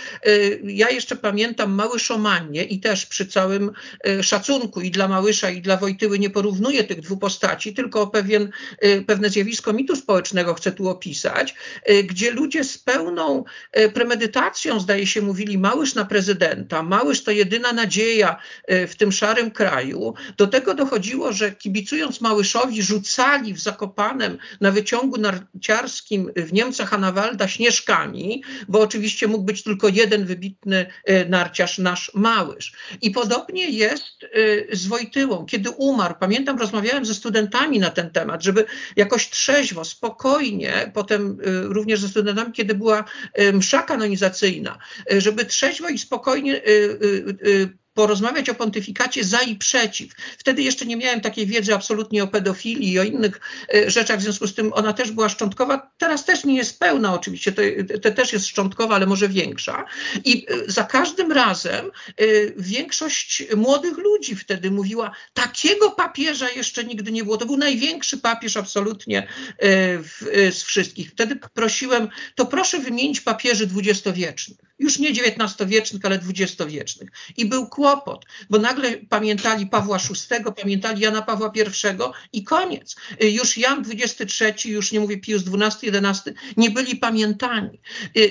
Ja jeszcze pamiętam Mały Szomannie i też przy całym szacunku i dla Małysza i dla Wojtyły nie porównuję tych dwóch postaci, tylko pewien, pewne zjawisko mitu społecznego chcę tu opisać, gdzie ludzie z pełną e, premedytacją, zdaje się, mówili Małysz na prezydenta, Małysz to jedyna nadzieja e, w tym szarym kraju. Do tego dochodziło, że kibicując Małyszowi rzucali w Zakopanem na wyciągu narciarskim w Niemcach Anawalda śnieżkami, bo oczywiście mógł być tylko jeden wybitny e, narciarz, nasz Małysz. I podobnie jest z Wojtyłą. Kiedy umarł, pamiętam, rozmawiałem ze studentami na ten temat, żeby jakoś trzeźwo, spokojnie, potem również ze studentami, kiedy była msza kanonizacyjna, e, żeby trzeźwo i spokojnie e, e, porozmawiać o pontyfikacie za i przeciw. Wtedy jeszcze nie miałem takiej wiedzy absolutnie o pedofilii i o innych e, rzeczach, w związku z tym ona też była szczątkowa. Teraz też nie jest pełna oczywiście, to, to też jest szczątkowa, ale może większa. I e, za każdym razem e, większość młodych ludzi wtedy mówiła, takiego papieża jeszcze nigdy nie było. To był największy papież absolutnie z wszystkich. Wtedy prosiłem, to proszę wymienić papieży dwudziestowiecznych. Już nie XIX-wiecznych, ale dwudziestowiecznych. I był kłopot kłopot, bo nagle pamiętali Pawła VI, pamiętali Jana Pawła I i koniec. Już Jan XXIII, już nie mówię Pius XII, XI, nie byli pamiętani.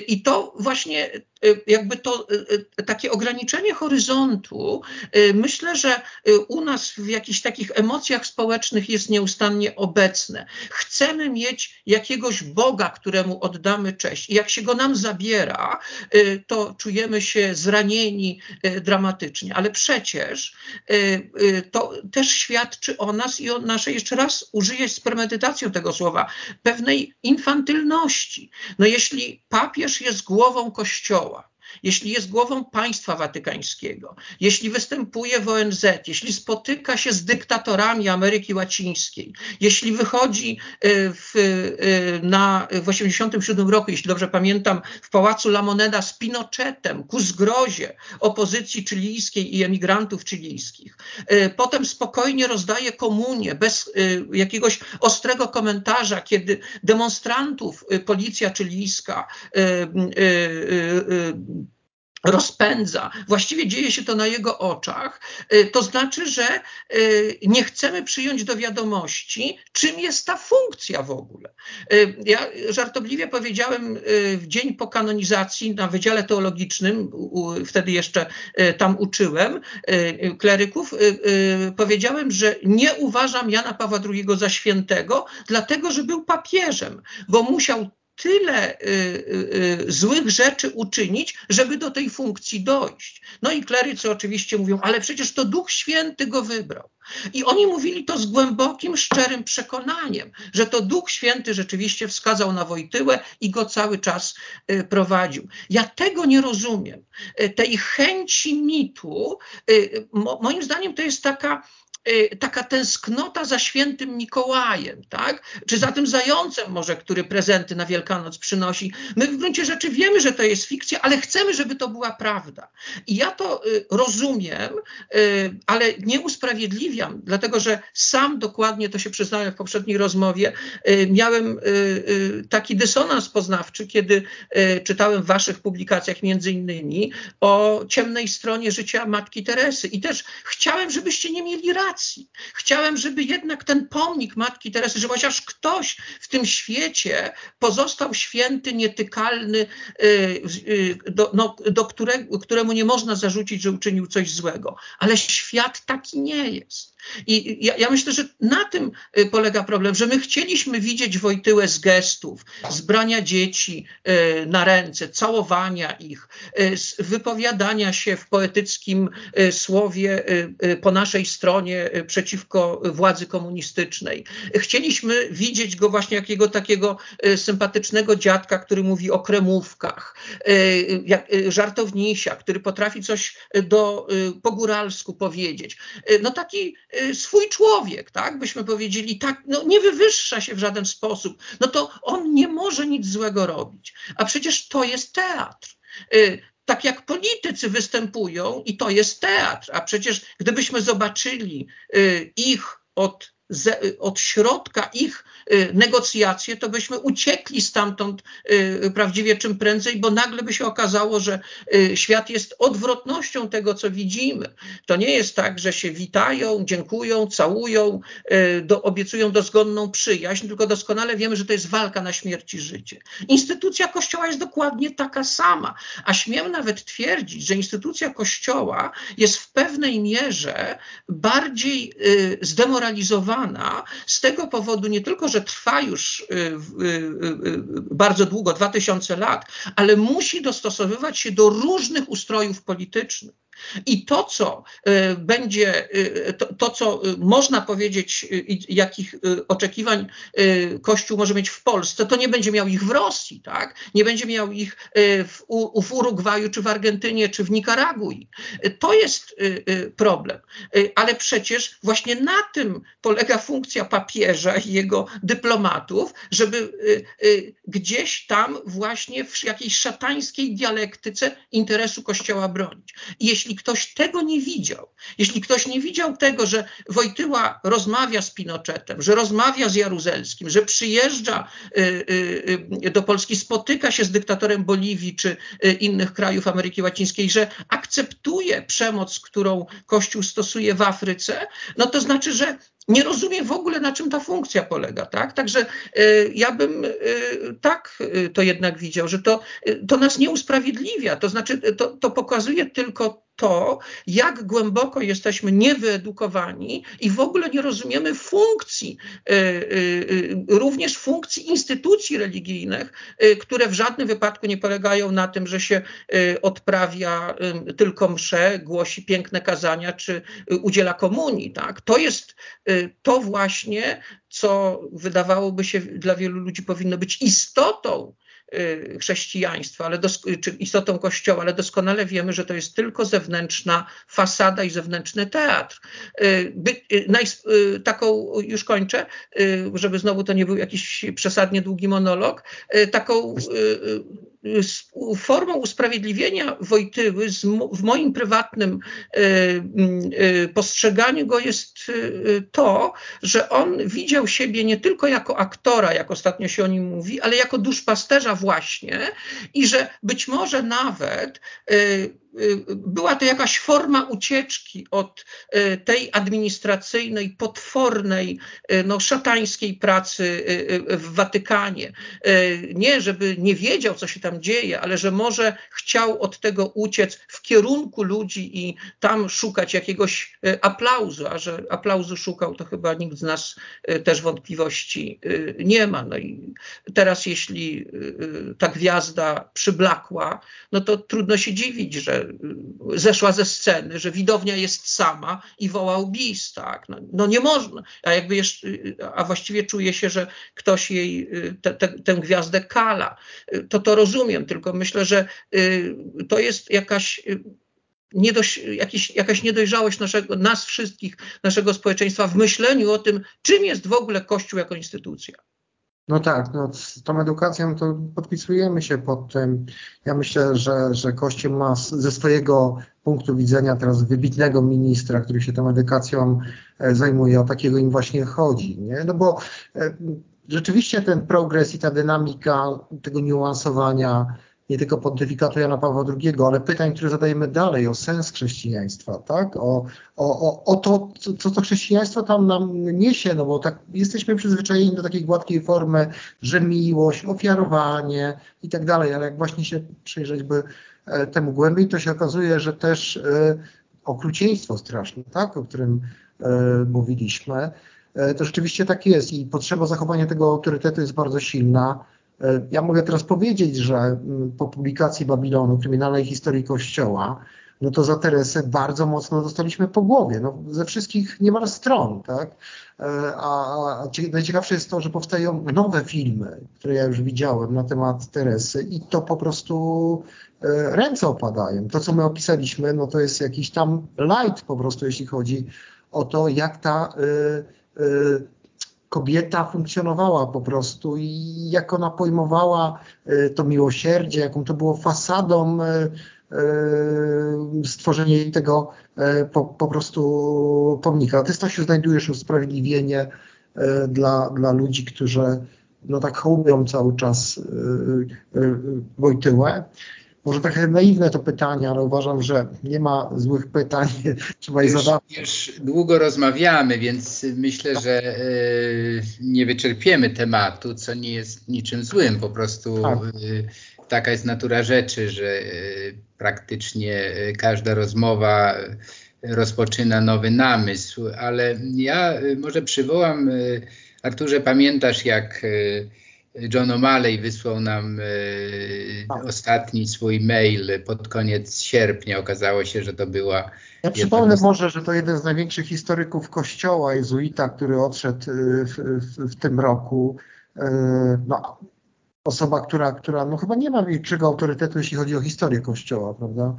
I to właśnie Y, jakby to y, y, takie ograniczenie horyzontu, myślę, że u nas w jakichś takich emocjach społecznych jest nieustannie obecne. Chcemy mieć jakiegoś Boga, któremu oddamy cześć. I jak się go nam zabiera, to czujemy się zranieni dramatycznie. Ale przecież to też świadczy o nas i o naszej, jeszcze raz użyję z premedytacją tego słowa, pewnej infantylności. No jeśli papież jest głową Kościoła, jeśli jest głową państwa watykańskiego, jeśli występuje w ONZ, jeśli spotyka się z dyktatorami Ameryki Łacińskiej, jeśli wychodzi e, w, e, na, w 1987 roku, jeśli dobrze pamiętam, w pałacu La Moneda z Pinochetem ku zgrozie opozycji chilijskiej i emigrantów chilijskich. E, potem spokojnie rozdaje komunię bez jakiegoś ostrego komentarza, kiedy demonstrantów policja chilijska rozpędza, właściwie dzieje się to na jego oczach, y, to znaczy, że y, nie chcemy przyjąć do wiadomości, czym jest ta funkcja w ogóle. Y, ja żartobliwie powiedziałem w dzień po kanonizacji na Wydziale Teologicznym, wtedy jeszcze tam uczyłem kleryków, powiedziałem, że nie uważam Jana Pawła II za świętego, dlatego, że był papieżem, bo musiał tyle y, y, y, złych rzeczy uczynić, żeby do tej funkcji dojść. No i klerycy oczywiście mówią, ale przecież to Duch Święty go wybrał. I oni mówili to z głębokim, szczerym przekonaniem, że to Duch Święty rzeczywiście wskazał na Wojtyłę i go cały czas prowadził. Ja tego nie rozumiem. Tej chęci mitu, moim zdaniem to jest taka Y, taka tęsknota za świętym Mikołajem, tak? Czy za tym zającem może, który prezenty na Wielkanoc przynosi. My w gruncie rzeczy wiemy, że to jest fikcja, ale chcemy, żeby to była prawda. I ja to y, rozumiem, y, ale nie usprawiedliwiam, dlatego że sam dokładnie, to się przyznałem w poprzedniej rozmowie, miałem taki dysonans poznawczy, kiedy czytałem w waszych publikacjach między innymi o ciemnej stronie życia Matki Teresy i też chciałem, żebyście nie mieli racji Chciałem, żeby jednak ten pomnik Matki Teresy, że chociaż ktoś w tym świecie pozostał święty, nietykalny, y, y, do, no, do którego, któremu nie można zarzucić, że uczynił coś złego. Ale świat taki nie jest. I ja, ja, myślę, że na tym y, polega problem, że my chcieliśmy widzieć Wojtyłę z gestów, z brania dzieci na ręce, całowania ich, y, wypowiadania się w poetyckim słowie po naszej stronie przeciwko władzy komunistycznej. Chcieliśmy widzieć go właśnie jakiego takiego sympatycznego dziadka, który mówi o kremówkach, jak żartownisia, który potrafi coś do, po góralsku powiedzieć. No taki swój człowiek, tak? Byśmy powiedzieli, tak, no nie wywyższa się w żaden sposób, no to on nie może nic złego robić. A przecież to jest teatr. Tak jak politycy występują i to jest teatr, a przecież gdybyśmy zobaczyli y, ich od od środka ich y, negocjacje, to byśmy uciekli stamtąd y, prawdziwie czym prędzej, bo nagle by się okazało, że y, świat jest odwrotnością tego, co widzimy. To nie jest tak, że się witają, dziękują, całują, do, obiecują dozgonną przyjaźń, tylko doskonale wiemy, że to jest walka na śmierć i życie. Instytucja Kościoła jest dokładnie taka sama, a śmiem nawet twierdzić, że instytucja Kościoła jest w pewnej mierze bardziej zdemoralizowana, z tego powodu nie tylko, że trwa już y, y, y, bardzo długo, 2000 lat, ale musi dostosowywać się do różnych ustrojów politycznych. I to, co y, będzie, y, to, to, co y, można powiedzieć, jakich oczekiwań Kościół może mieć w Polsce, to nie będzie miał ich w Rosji, tak? Nie będzie miał ich w, w Urugwaju, czy w Argentynie, czy w Nikaragui. To jest problem. Ale przecież właśnie na tym polega funkcja papieża i jego dyplomatów, żeby gdzieś tam właśnie w jakiejś szatańskiej dialektyce interesu Kościoła bronić. Jeśli jeśli ktoś tego nie widział, jeśli ktoś nie widział tego, że Wojtyła rozmawia z Pinochetem, że rozmawia z Jaruzelskim, że przyjeżdża y, y, y, do Polski, spotyka się z dyktatorem Boliwii czy innych krajów Ameryki Łacińskiej, że akceptuje akceptuje przemoc, którą Kościół stosuje w Afryce, no to znaczy, że nie rozumie w ogóle, na czym ta funkcja polega. Tak? Także y, ja bym y, tak y, to jednak widział, że to, to nas nie usprawiedliwia. To znaczy, to, to pokazuje tylko to, jak głęboko jesteśmy niewyedukowani i w ogóle nie rozumiemy funkcji, również funkcji instytucji religijnych, które w żadnym wypadku nie polegają na tym, że się odprawia tylko msze, głosi piękne kazania czy udziela komunii. Tak? To jest to właśnie, co wydawałoby się dla wielu ludzi powinno być istotą y, chrześcijaństwa, ale czy istotą Kościoła, ale doskonale wiemy, że to jest tylko zewnętrzna fasada i zewnętrzny teatr. Y, by, y, taką, już kończę, żeby znowu to nie był jakiś przesadnie długi monolog, taką formą usprawiedliwienia Wojtyły w moim prywatnym e, e, postrzeganiu go jest e, to, że on widział siebie nie tylko jako aktora, jak ostatnio się o nim mówi, ale jako duszpasterza właśnie i że być może nawet była to jakaś forma ucieczki od y, tej administracyjnej, potwornej, y, no, szatańskiej pracy w Watykanie. Nie, żeby nie wiedział, co się tam dzieje, ale że może chciał od tego uciec w kierunku ludzi i tam szukać jakiegoś aplauzu, a że aplauzu szukał, to chyba nikt z nas też wątpliwości nie ma. No i teraz, jeśli ta gwiazda przyblakła, no to trudno się dziwić, że zeszła ze sceny, że widownia jest sama i wołał bis, tak. No, no nie można, a jakby jeszcze, a właściwie czuje się, że ktoś jej te, te, tę gwiazdę kala. To to rozumiem, tylko myślę, że y, to jest jakaś Niedoś, jakiś, jakaś niedojrzałość naszego, nas wszystkich, naszego społeczeństwa w myśleniu o tym, czym jest w ogóle Kościół jako instytucja. No tak, no z tą edukacją to podpisujemy się pod tym. Ja myślę, że, że Kościół ma ze swojego punktu widzenia teraz wybitnego ministra, który się tą edukacją e, zajmuje, o takiego im właśnie chodzi. Nie? No bo e, rzeczywiście ten progres i ta dynamika tego niuansowania nie tylko pontyfikatu Jana Pawła II, ale pytań, które zadajemy dalej o sens chrześcijaństwa, tak? o, o, o, o to, co, to chrześcijaństwo tam nam niesie, no bo tak jesteśmy przyzwyczajeni do takiej gładkiej formy, że miłość, ofiarowanie i tak dalej, ale jak właśnie się przyjrzeć by e, temu głębiej, to się okazuje, że też e, okrucieństwo straszne, tak? o którym e, mówiliśmy, to rzeczywiście tak jest i potrzeba zachowania tego autorytetu jest bardzo silna. E, ja mogę teraz powiedzieć, że mm, po publikacji Babilonu, kryminalnej historii Kościoła, no to za Teresę bardzo mocno dostaliśmy po głowie, no, ze wszystkich niemal stron, tak? E, a, a najciekawsze jest to, że powstają nowe filmy, które ja już widziałem na temat Teresy i to po prostu e, ręce opadają. To, co my opisaliśmy, no to jest jakiś tam light po prostu, jeśli chodzi o to, jak ta kobieta funkcjonowała po prostu i jak ona pojmowała e, to miłosierdzie, jaką to było fasadą e, e, stworzenie tego po, po prostu pomnika. Ty Stasiu znajdujesz usprawiedliwienie dla, dla ludzi, którzy no tak hołubią cały czas Wojtyłę. Może trochę naiwne to pytanie, ale uważam, że nie ma złych pytań, trzeba je zadawać. Już długo rozmawiamy, więc myślę, że y, nie wyczerpiemy tematu, co nie jest niczym złym. Po prostu tak. y, taka jest natura rzeczy, że y, praktycznie każda rozmowa rozpoczyna nowy namysł, ale ja może przywołam, Arturze, pamiętasz jak John O'Malley wysłał nam e, tak. ostatni swój mail pod koniec sierpnia. Okazało się, że to była. Ja przypomnę może, że to jeden z największych historyków kościoła, jezuita, który odszedł e, w, w, w tym roku. E, no, osoba, która, która no chyba nie ma większego autorytetu, jeśli chodzi o historię Kościoła, prawda,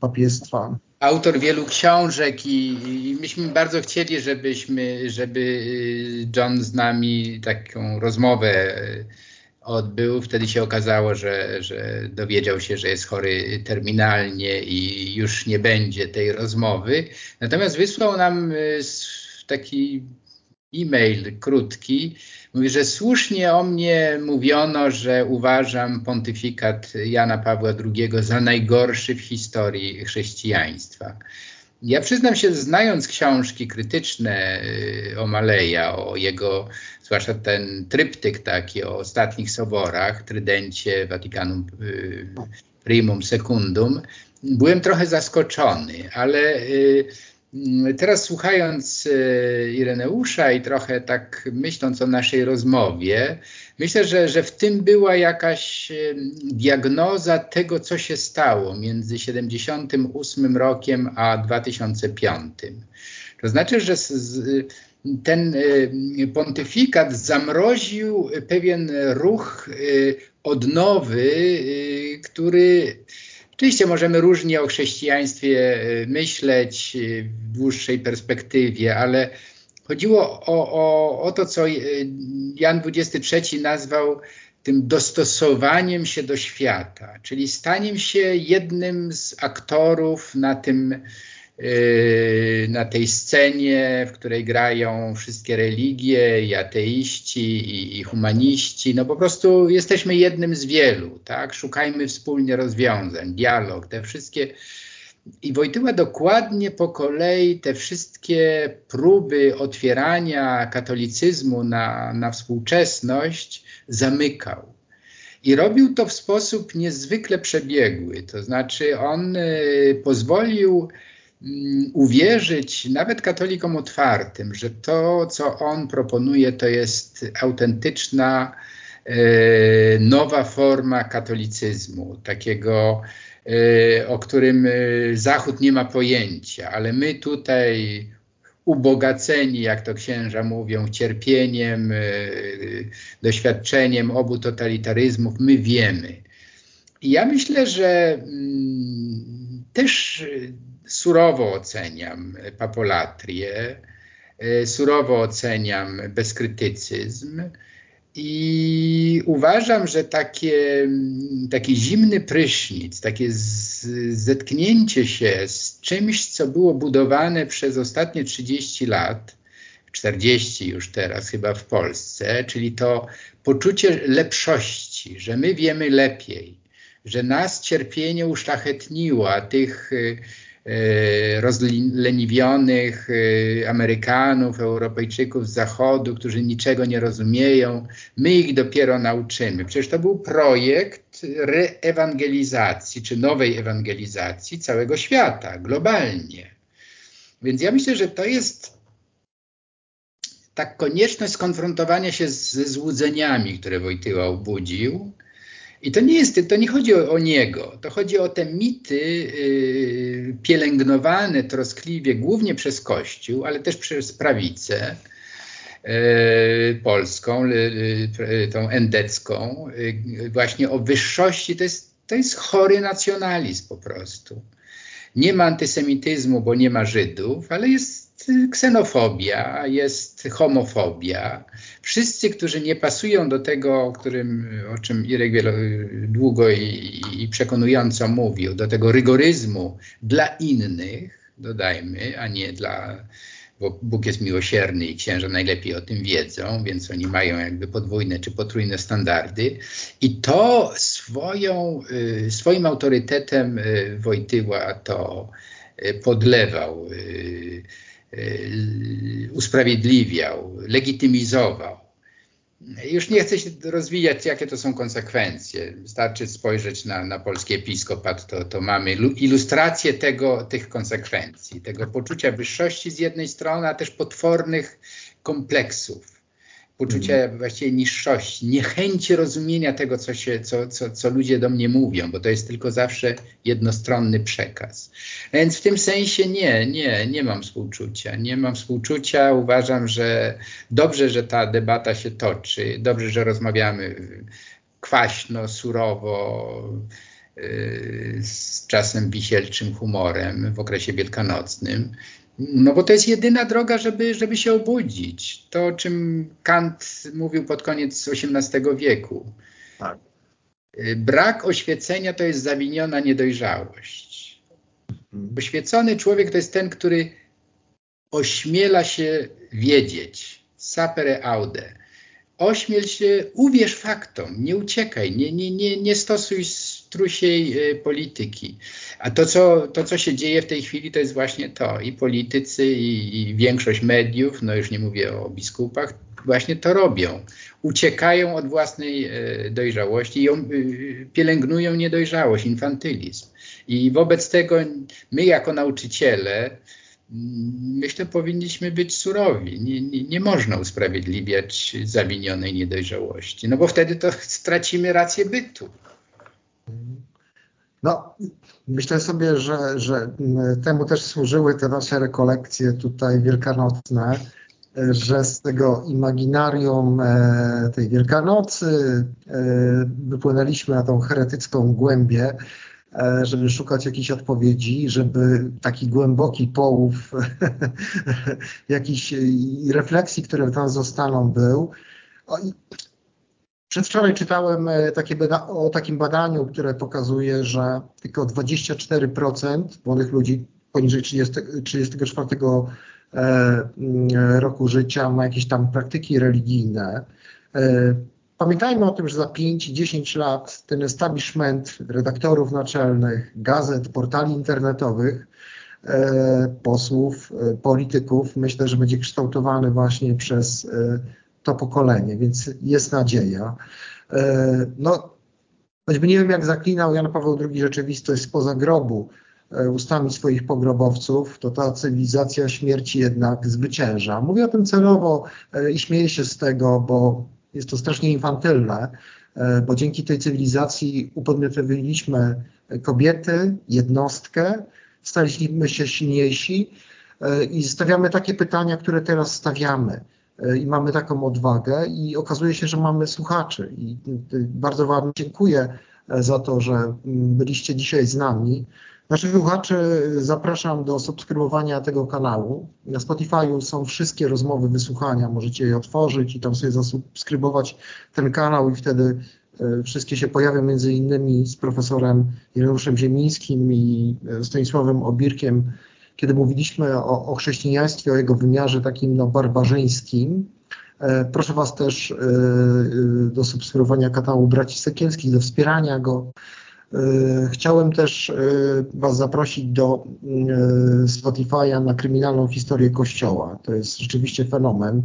papiestwa. Autor wielu książek i, i myśmy bardzo chcieli, żebyśmy, żeby y, John z nami taką rozmowę y, odbył. Wtedy się okazało, że, że dowiedział się, że jest chory terminalnie i już nie będzie tej rozmowy. Natomiast wysłał nam y, taki e-mail krótki, Mówi, że słusznie o mnie mówiono, że uważam pontyfikat Jana Pawła II za najgorszy w historii chrześcijaństwa. Ja przyznam się, znając książki krytyczne y, o Maleja, o jego, zwłaszcza ten tryptyk taki o ostatnich soborach, Trydencie, Watykanum y, Primum Secundum, byłem trochę zaskoczony, ale y, teraz słuchając Ireneusza i trochę tak myśląc o naszej rozmowie, myślę, że, że w tym była jakaś diagnoza tego, co się stało między 78 rokiem a 2005. To znaczy, że ten pontyfikat zamroził pewien ruch odnowy, który Oczywiście możemy różnie o chrześcijaństwie myśleć w dłuższej perspektywie, ale Chodziło o, o, o to, co e, Jan XXIII nazwał tym dostosowaniem się do świata, czyli staniem się jednym z aktorów na tym, na tej scenie, w której grają wszystkie religie, i ateiści, i, i, humaniści. No po prostu jesteśmy jednym z wielu, tak? Szukajmy wspólnie rozwiązań, dialog, te wszystkie i Wojtyła dokładnie po kolei te wszystkie próby otwierania katolicyzmu na, na współczesność zamykał. I robił to w sposób niezwykle przebiegły. To znaczy, on y, pozwolił y, uwierzyć nawet katolikom otwartym, że to, co on proponuje, to jest autentyczna, y, nowa forma katolicyzmu, takiego Y, o którym y, Zachód nie ma pojęcia, ale my tutaj ubogaceni, jak to księża mówią, cierpieniem, doświadczeniem obu totalitaryzmów, my wiemy. I ja myślę, że mm, też surowo oceniam papolatrię, surowo oceniam bezkrytycyzm, i uważam, że takie, taki zimny prysznic, takie zetknięcie się z czymś, co było budowane przez ostatnie 30 lat, 40 już teraz chyba w Polsce, czyli to poczucie lepszości, że my wiemy lepiej, że nas cierpienie uszlachetniło, a tych E, rozleniwionych e, Amerykanów, Europejczyków z Zachodu, którzy niczego nie rozumieją. My ich dopiero nauczymy. Przecież to był projekt reewangelizacji, czy nowej ewangelizacji całego świata, globalnie. Więc ja myślę, że to jest tak konieczność skonfrontowania się ze złudzeniami, które Wojtyła obudził, i to nie jest, to nie chodzi o, o niego, to chodzi o te mity yy, pielęgnowane troskliwie głównie przez Kościół, ale też przez prawicę yy, polską, yy, tą endecką, y, właśnie o wyższości, to jest, to jest chory nacjonalizm po prostu. Nie ma antysemityzmu, bo nie ma Żydów, ale jest ksenofobia, jest homofobia. Wszyscy, którzy nie pasują do tego, o, którym, o czym Irek wielo, długo i, i przekonująco mówił, do tego rygoryzmu dla innych, dodajmy, a nie dla bo Bóg jest miłosierny i księża najlepiej o tym wiedzą, więc oni mają jakby podwójne czy potrójne standardy. I to swoją, y, swoim autorytetem y, Wojtyła to y, podlewał usprawiedliwiał, legitymizował. Już nie chcę się rozwijać, jakie to są konsekwencje. Wystarczy spojrzeć na, na polski episkopat, to, to mamy ilustrację tego, tych konsekwencji, tego poczucia wyższości z jednej strony, a też potwornych kompleksów poczucia mm. właściwie niższości, niechęci rozumienia tego, co, się, co, co, co ludzie do mnie mówią, bo to jest tylko zawsze jednostronny przekaz. Więc w tym sensie nie, nie, nie mam współczucia. Nie mam współczucia. Uważam, że dobrze, że ta debata się toczy, dobrze, że rozmawiamy kwaśno, surowo, yy, z czasem wisielczym humorem w okresie wielkanocnym. No bo to jest jedyna droga, żeby, żeby się obudzić. To, o czym Kant mówił pod koniec XVIII wieku. Tak. Y, brak oświecenia to jest zawiniona niedojrzałość. Mhm. Oświecony człowiek to jest ten, który ośmiela się wiedzieć, sapere aude. ośmiel się, uwierz faktom, nie uciekaj, nie, nie, nie, nie stosuj strusiej y, polityki. A to co, to, co się dzieje w tej chwili, to jest właśnie to. I politycy, i, i większość mediów, no już nie mówię o biskupach, właśnie to robią. Uciekają od własnej y, dojrzałości i ją, y, pielęgnują niedojrzałość, infantylizm. I wobec tego my jako nauczyciele, myślę, powinniśmy być surowi. Nie, nie, nie, można usprawiedliwiać zawinionej niedojrzałości, no bo wtedy to stracimy rację bytu. No, myślę sobie, że, że temu też służyły te nasze rekolekcje tutaj wielkanocne, że z tego imaginarium e, tej Wielkanocy e, wypłynęliśmy na tą heretycką głębię, E, żeby szukać jakichś odpowiedzi, żeby taki głęboki połów jakichś refleksji, które tam zostaną był. Przedwczoraj czytałem e, takie o takim badaniu, które pokazuje, że tylko 24% młodych ludzi poniżej 30, 34 e, mm, roku życia ma jakieś tam praktyki religijne. Pamiętajmy o tym, że za 5-10 lat ten establishment redaktorów naczelnych, gazet, portali internetowych, e, posłów, e, polityków, myślę, że będzie kształtowany właśnie przez e, to pokolenie, więc jest nadzieja. E, no, choćby nie wiem, jak zaklinał Jan Paweł II rzeczywistość spoza grobu e, ustami swoich pogrobowców, to ta cywilizacja śmierci jednak zwycięża. Mówię o tym celowo e, i śmieję się z tego, bo jest to strasznie infantylne, bo dzięki tej cywilizacji upodmiotowiliśmy kobiety, jednostkę, staliśmy się silniejsi i stawiamy takie pytania, które teraz stawiamy. E, I mamy taką odwagę, i okazuje się, że mamy słuchaczy. I bardzo Wam dziękuję za to, że byliście dzisiaj z nami. Naszych słuchaczy zapraszam do subskrybowania tego kanału. Na Spotify'u są wszystkie rozmowy, wysłuchania, możecie je otworzyć i tam sobie zasubskrybować ten kanał i wtedy e, wszystkie się pojawią między innymi z profesorem Ireneuszem Ziemińskim i e, Stanisławem Obirkiem, kiedy mówiliśmy o, o chrześcijaństwie, o jego wymiarze takim no, barbarzyńskim. E, proszę Was też do subskrybowania kanału Braci Sekielskich, do wspierania go. E, chciałem też e, Was zaprosić do e, Spotify'a na kryminalną historię Kościoła. To jest rzeczywiście fenomen.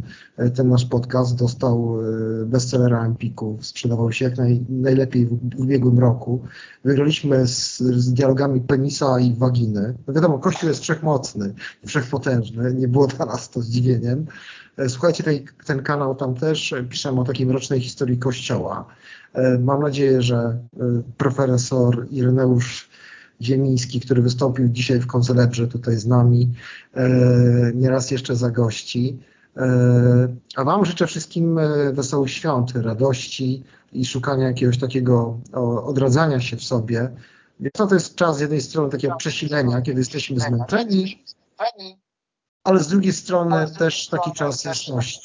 Ten nasz podcast dostał bestsellera Empiku, sprzedawał się jak naj, najlepiej w, ubiegłym roku. Wygraliśmy z, z, dialogami penisa i waginy. No wiadomo, Kościół jest wszechmocny wszechpotężny. Nie było dla nas to zdziwieniem. Słuchajcie, ten, ten kanał tam też piszemy o takiej mrocznej historii Kościoła. E, mam nadzieję, że e, profesor Ireneusz Ziemiński, który wystąpił dzisiaj w koncelebrze tutaj z nami, e, nieraz jeszcze zagości. A Wam życzę wszystkim wesołych świąt, radości i szukania jakiegoś takiego odradzania się w sobie. Więc to jest czas z jednej strony takiego przesilenia, kiedy jesteśmy zmęczeni, ale z drugiej strony też taki czas jasności.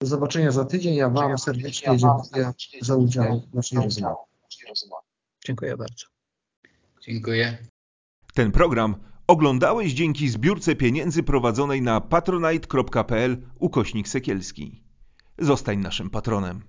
Do zobaczenia za tydzień. Ja Wam serdecznie dziękuję za udział w naszej rozmowie. Dziękuję bardzo. Dziękuję. Ten program oglądałeś dzięki zbiórce pieniędzy prowadzonej na patronite.pl ukośnik sekielski. Zostań naszym patronem.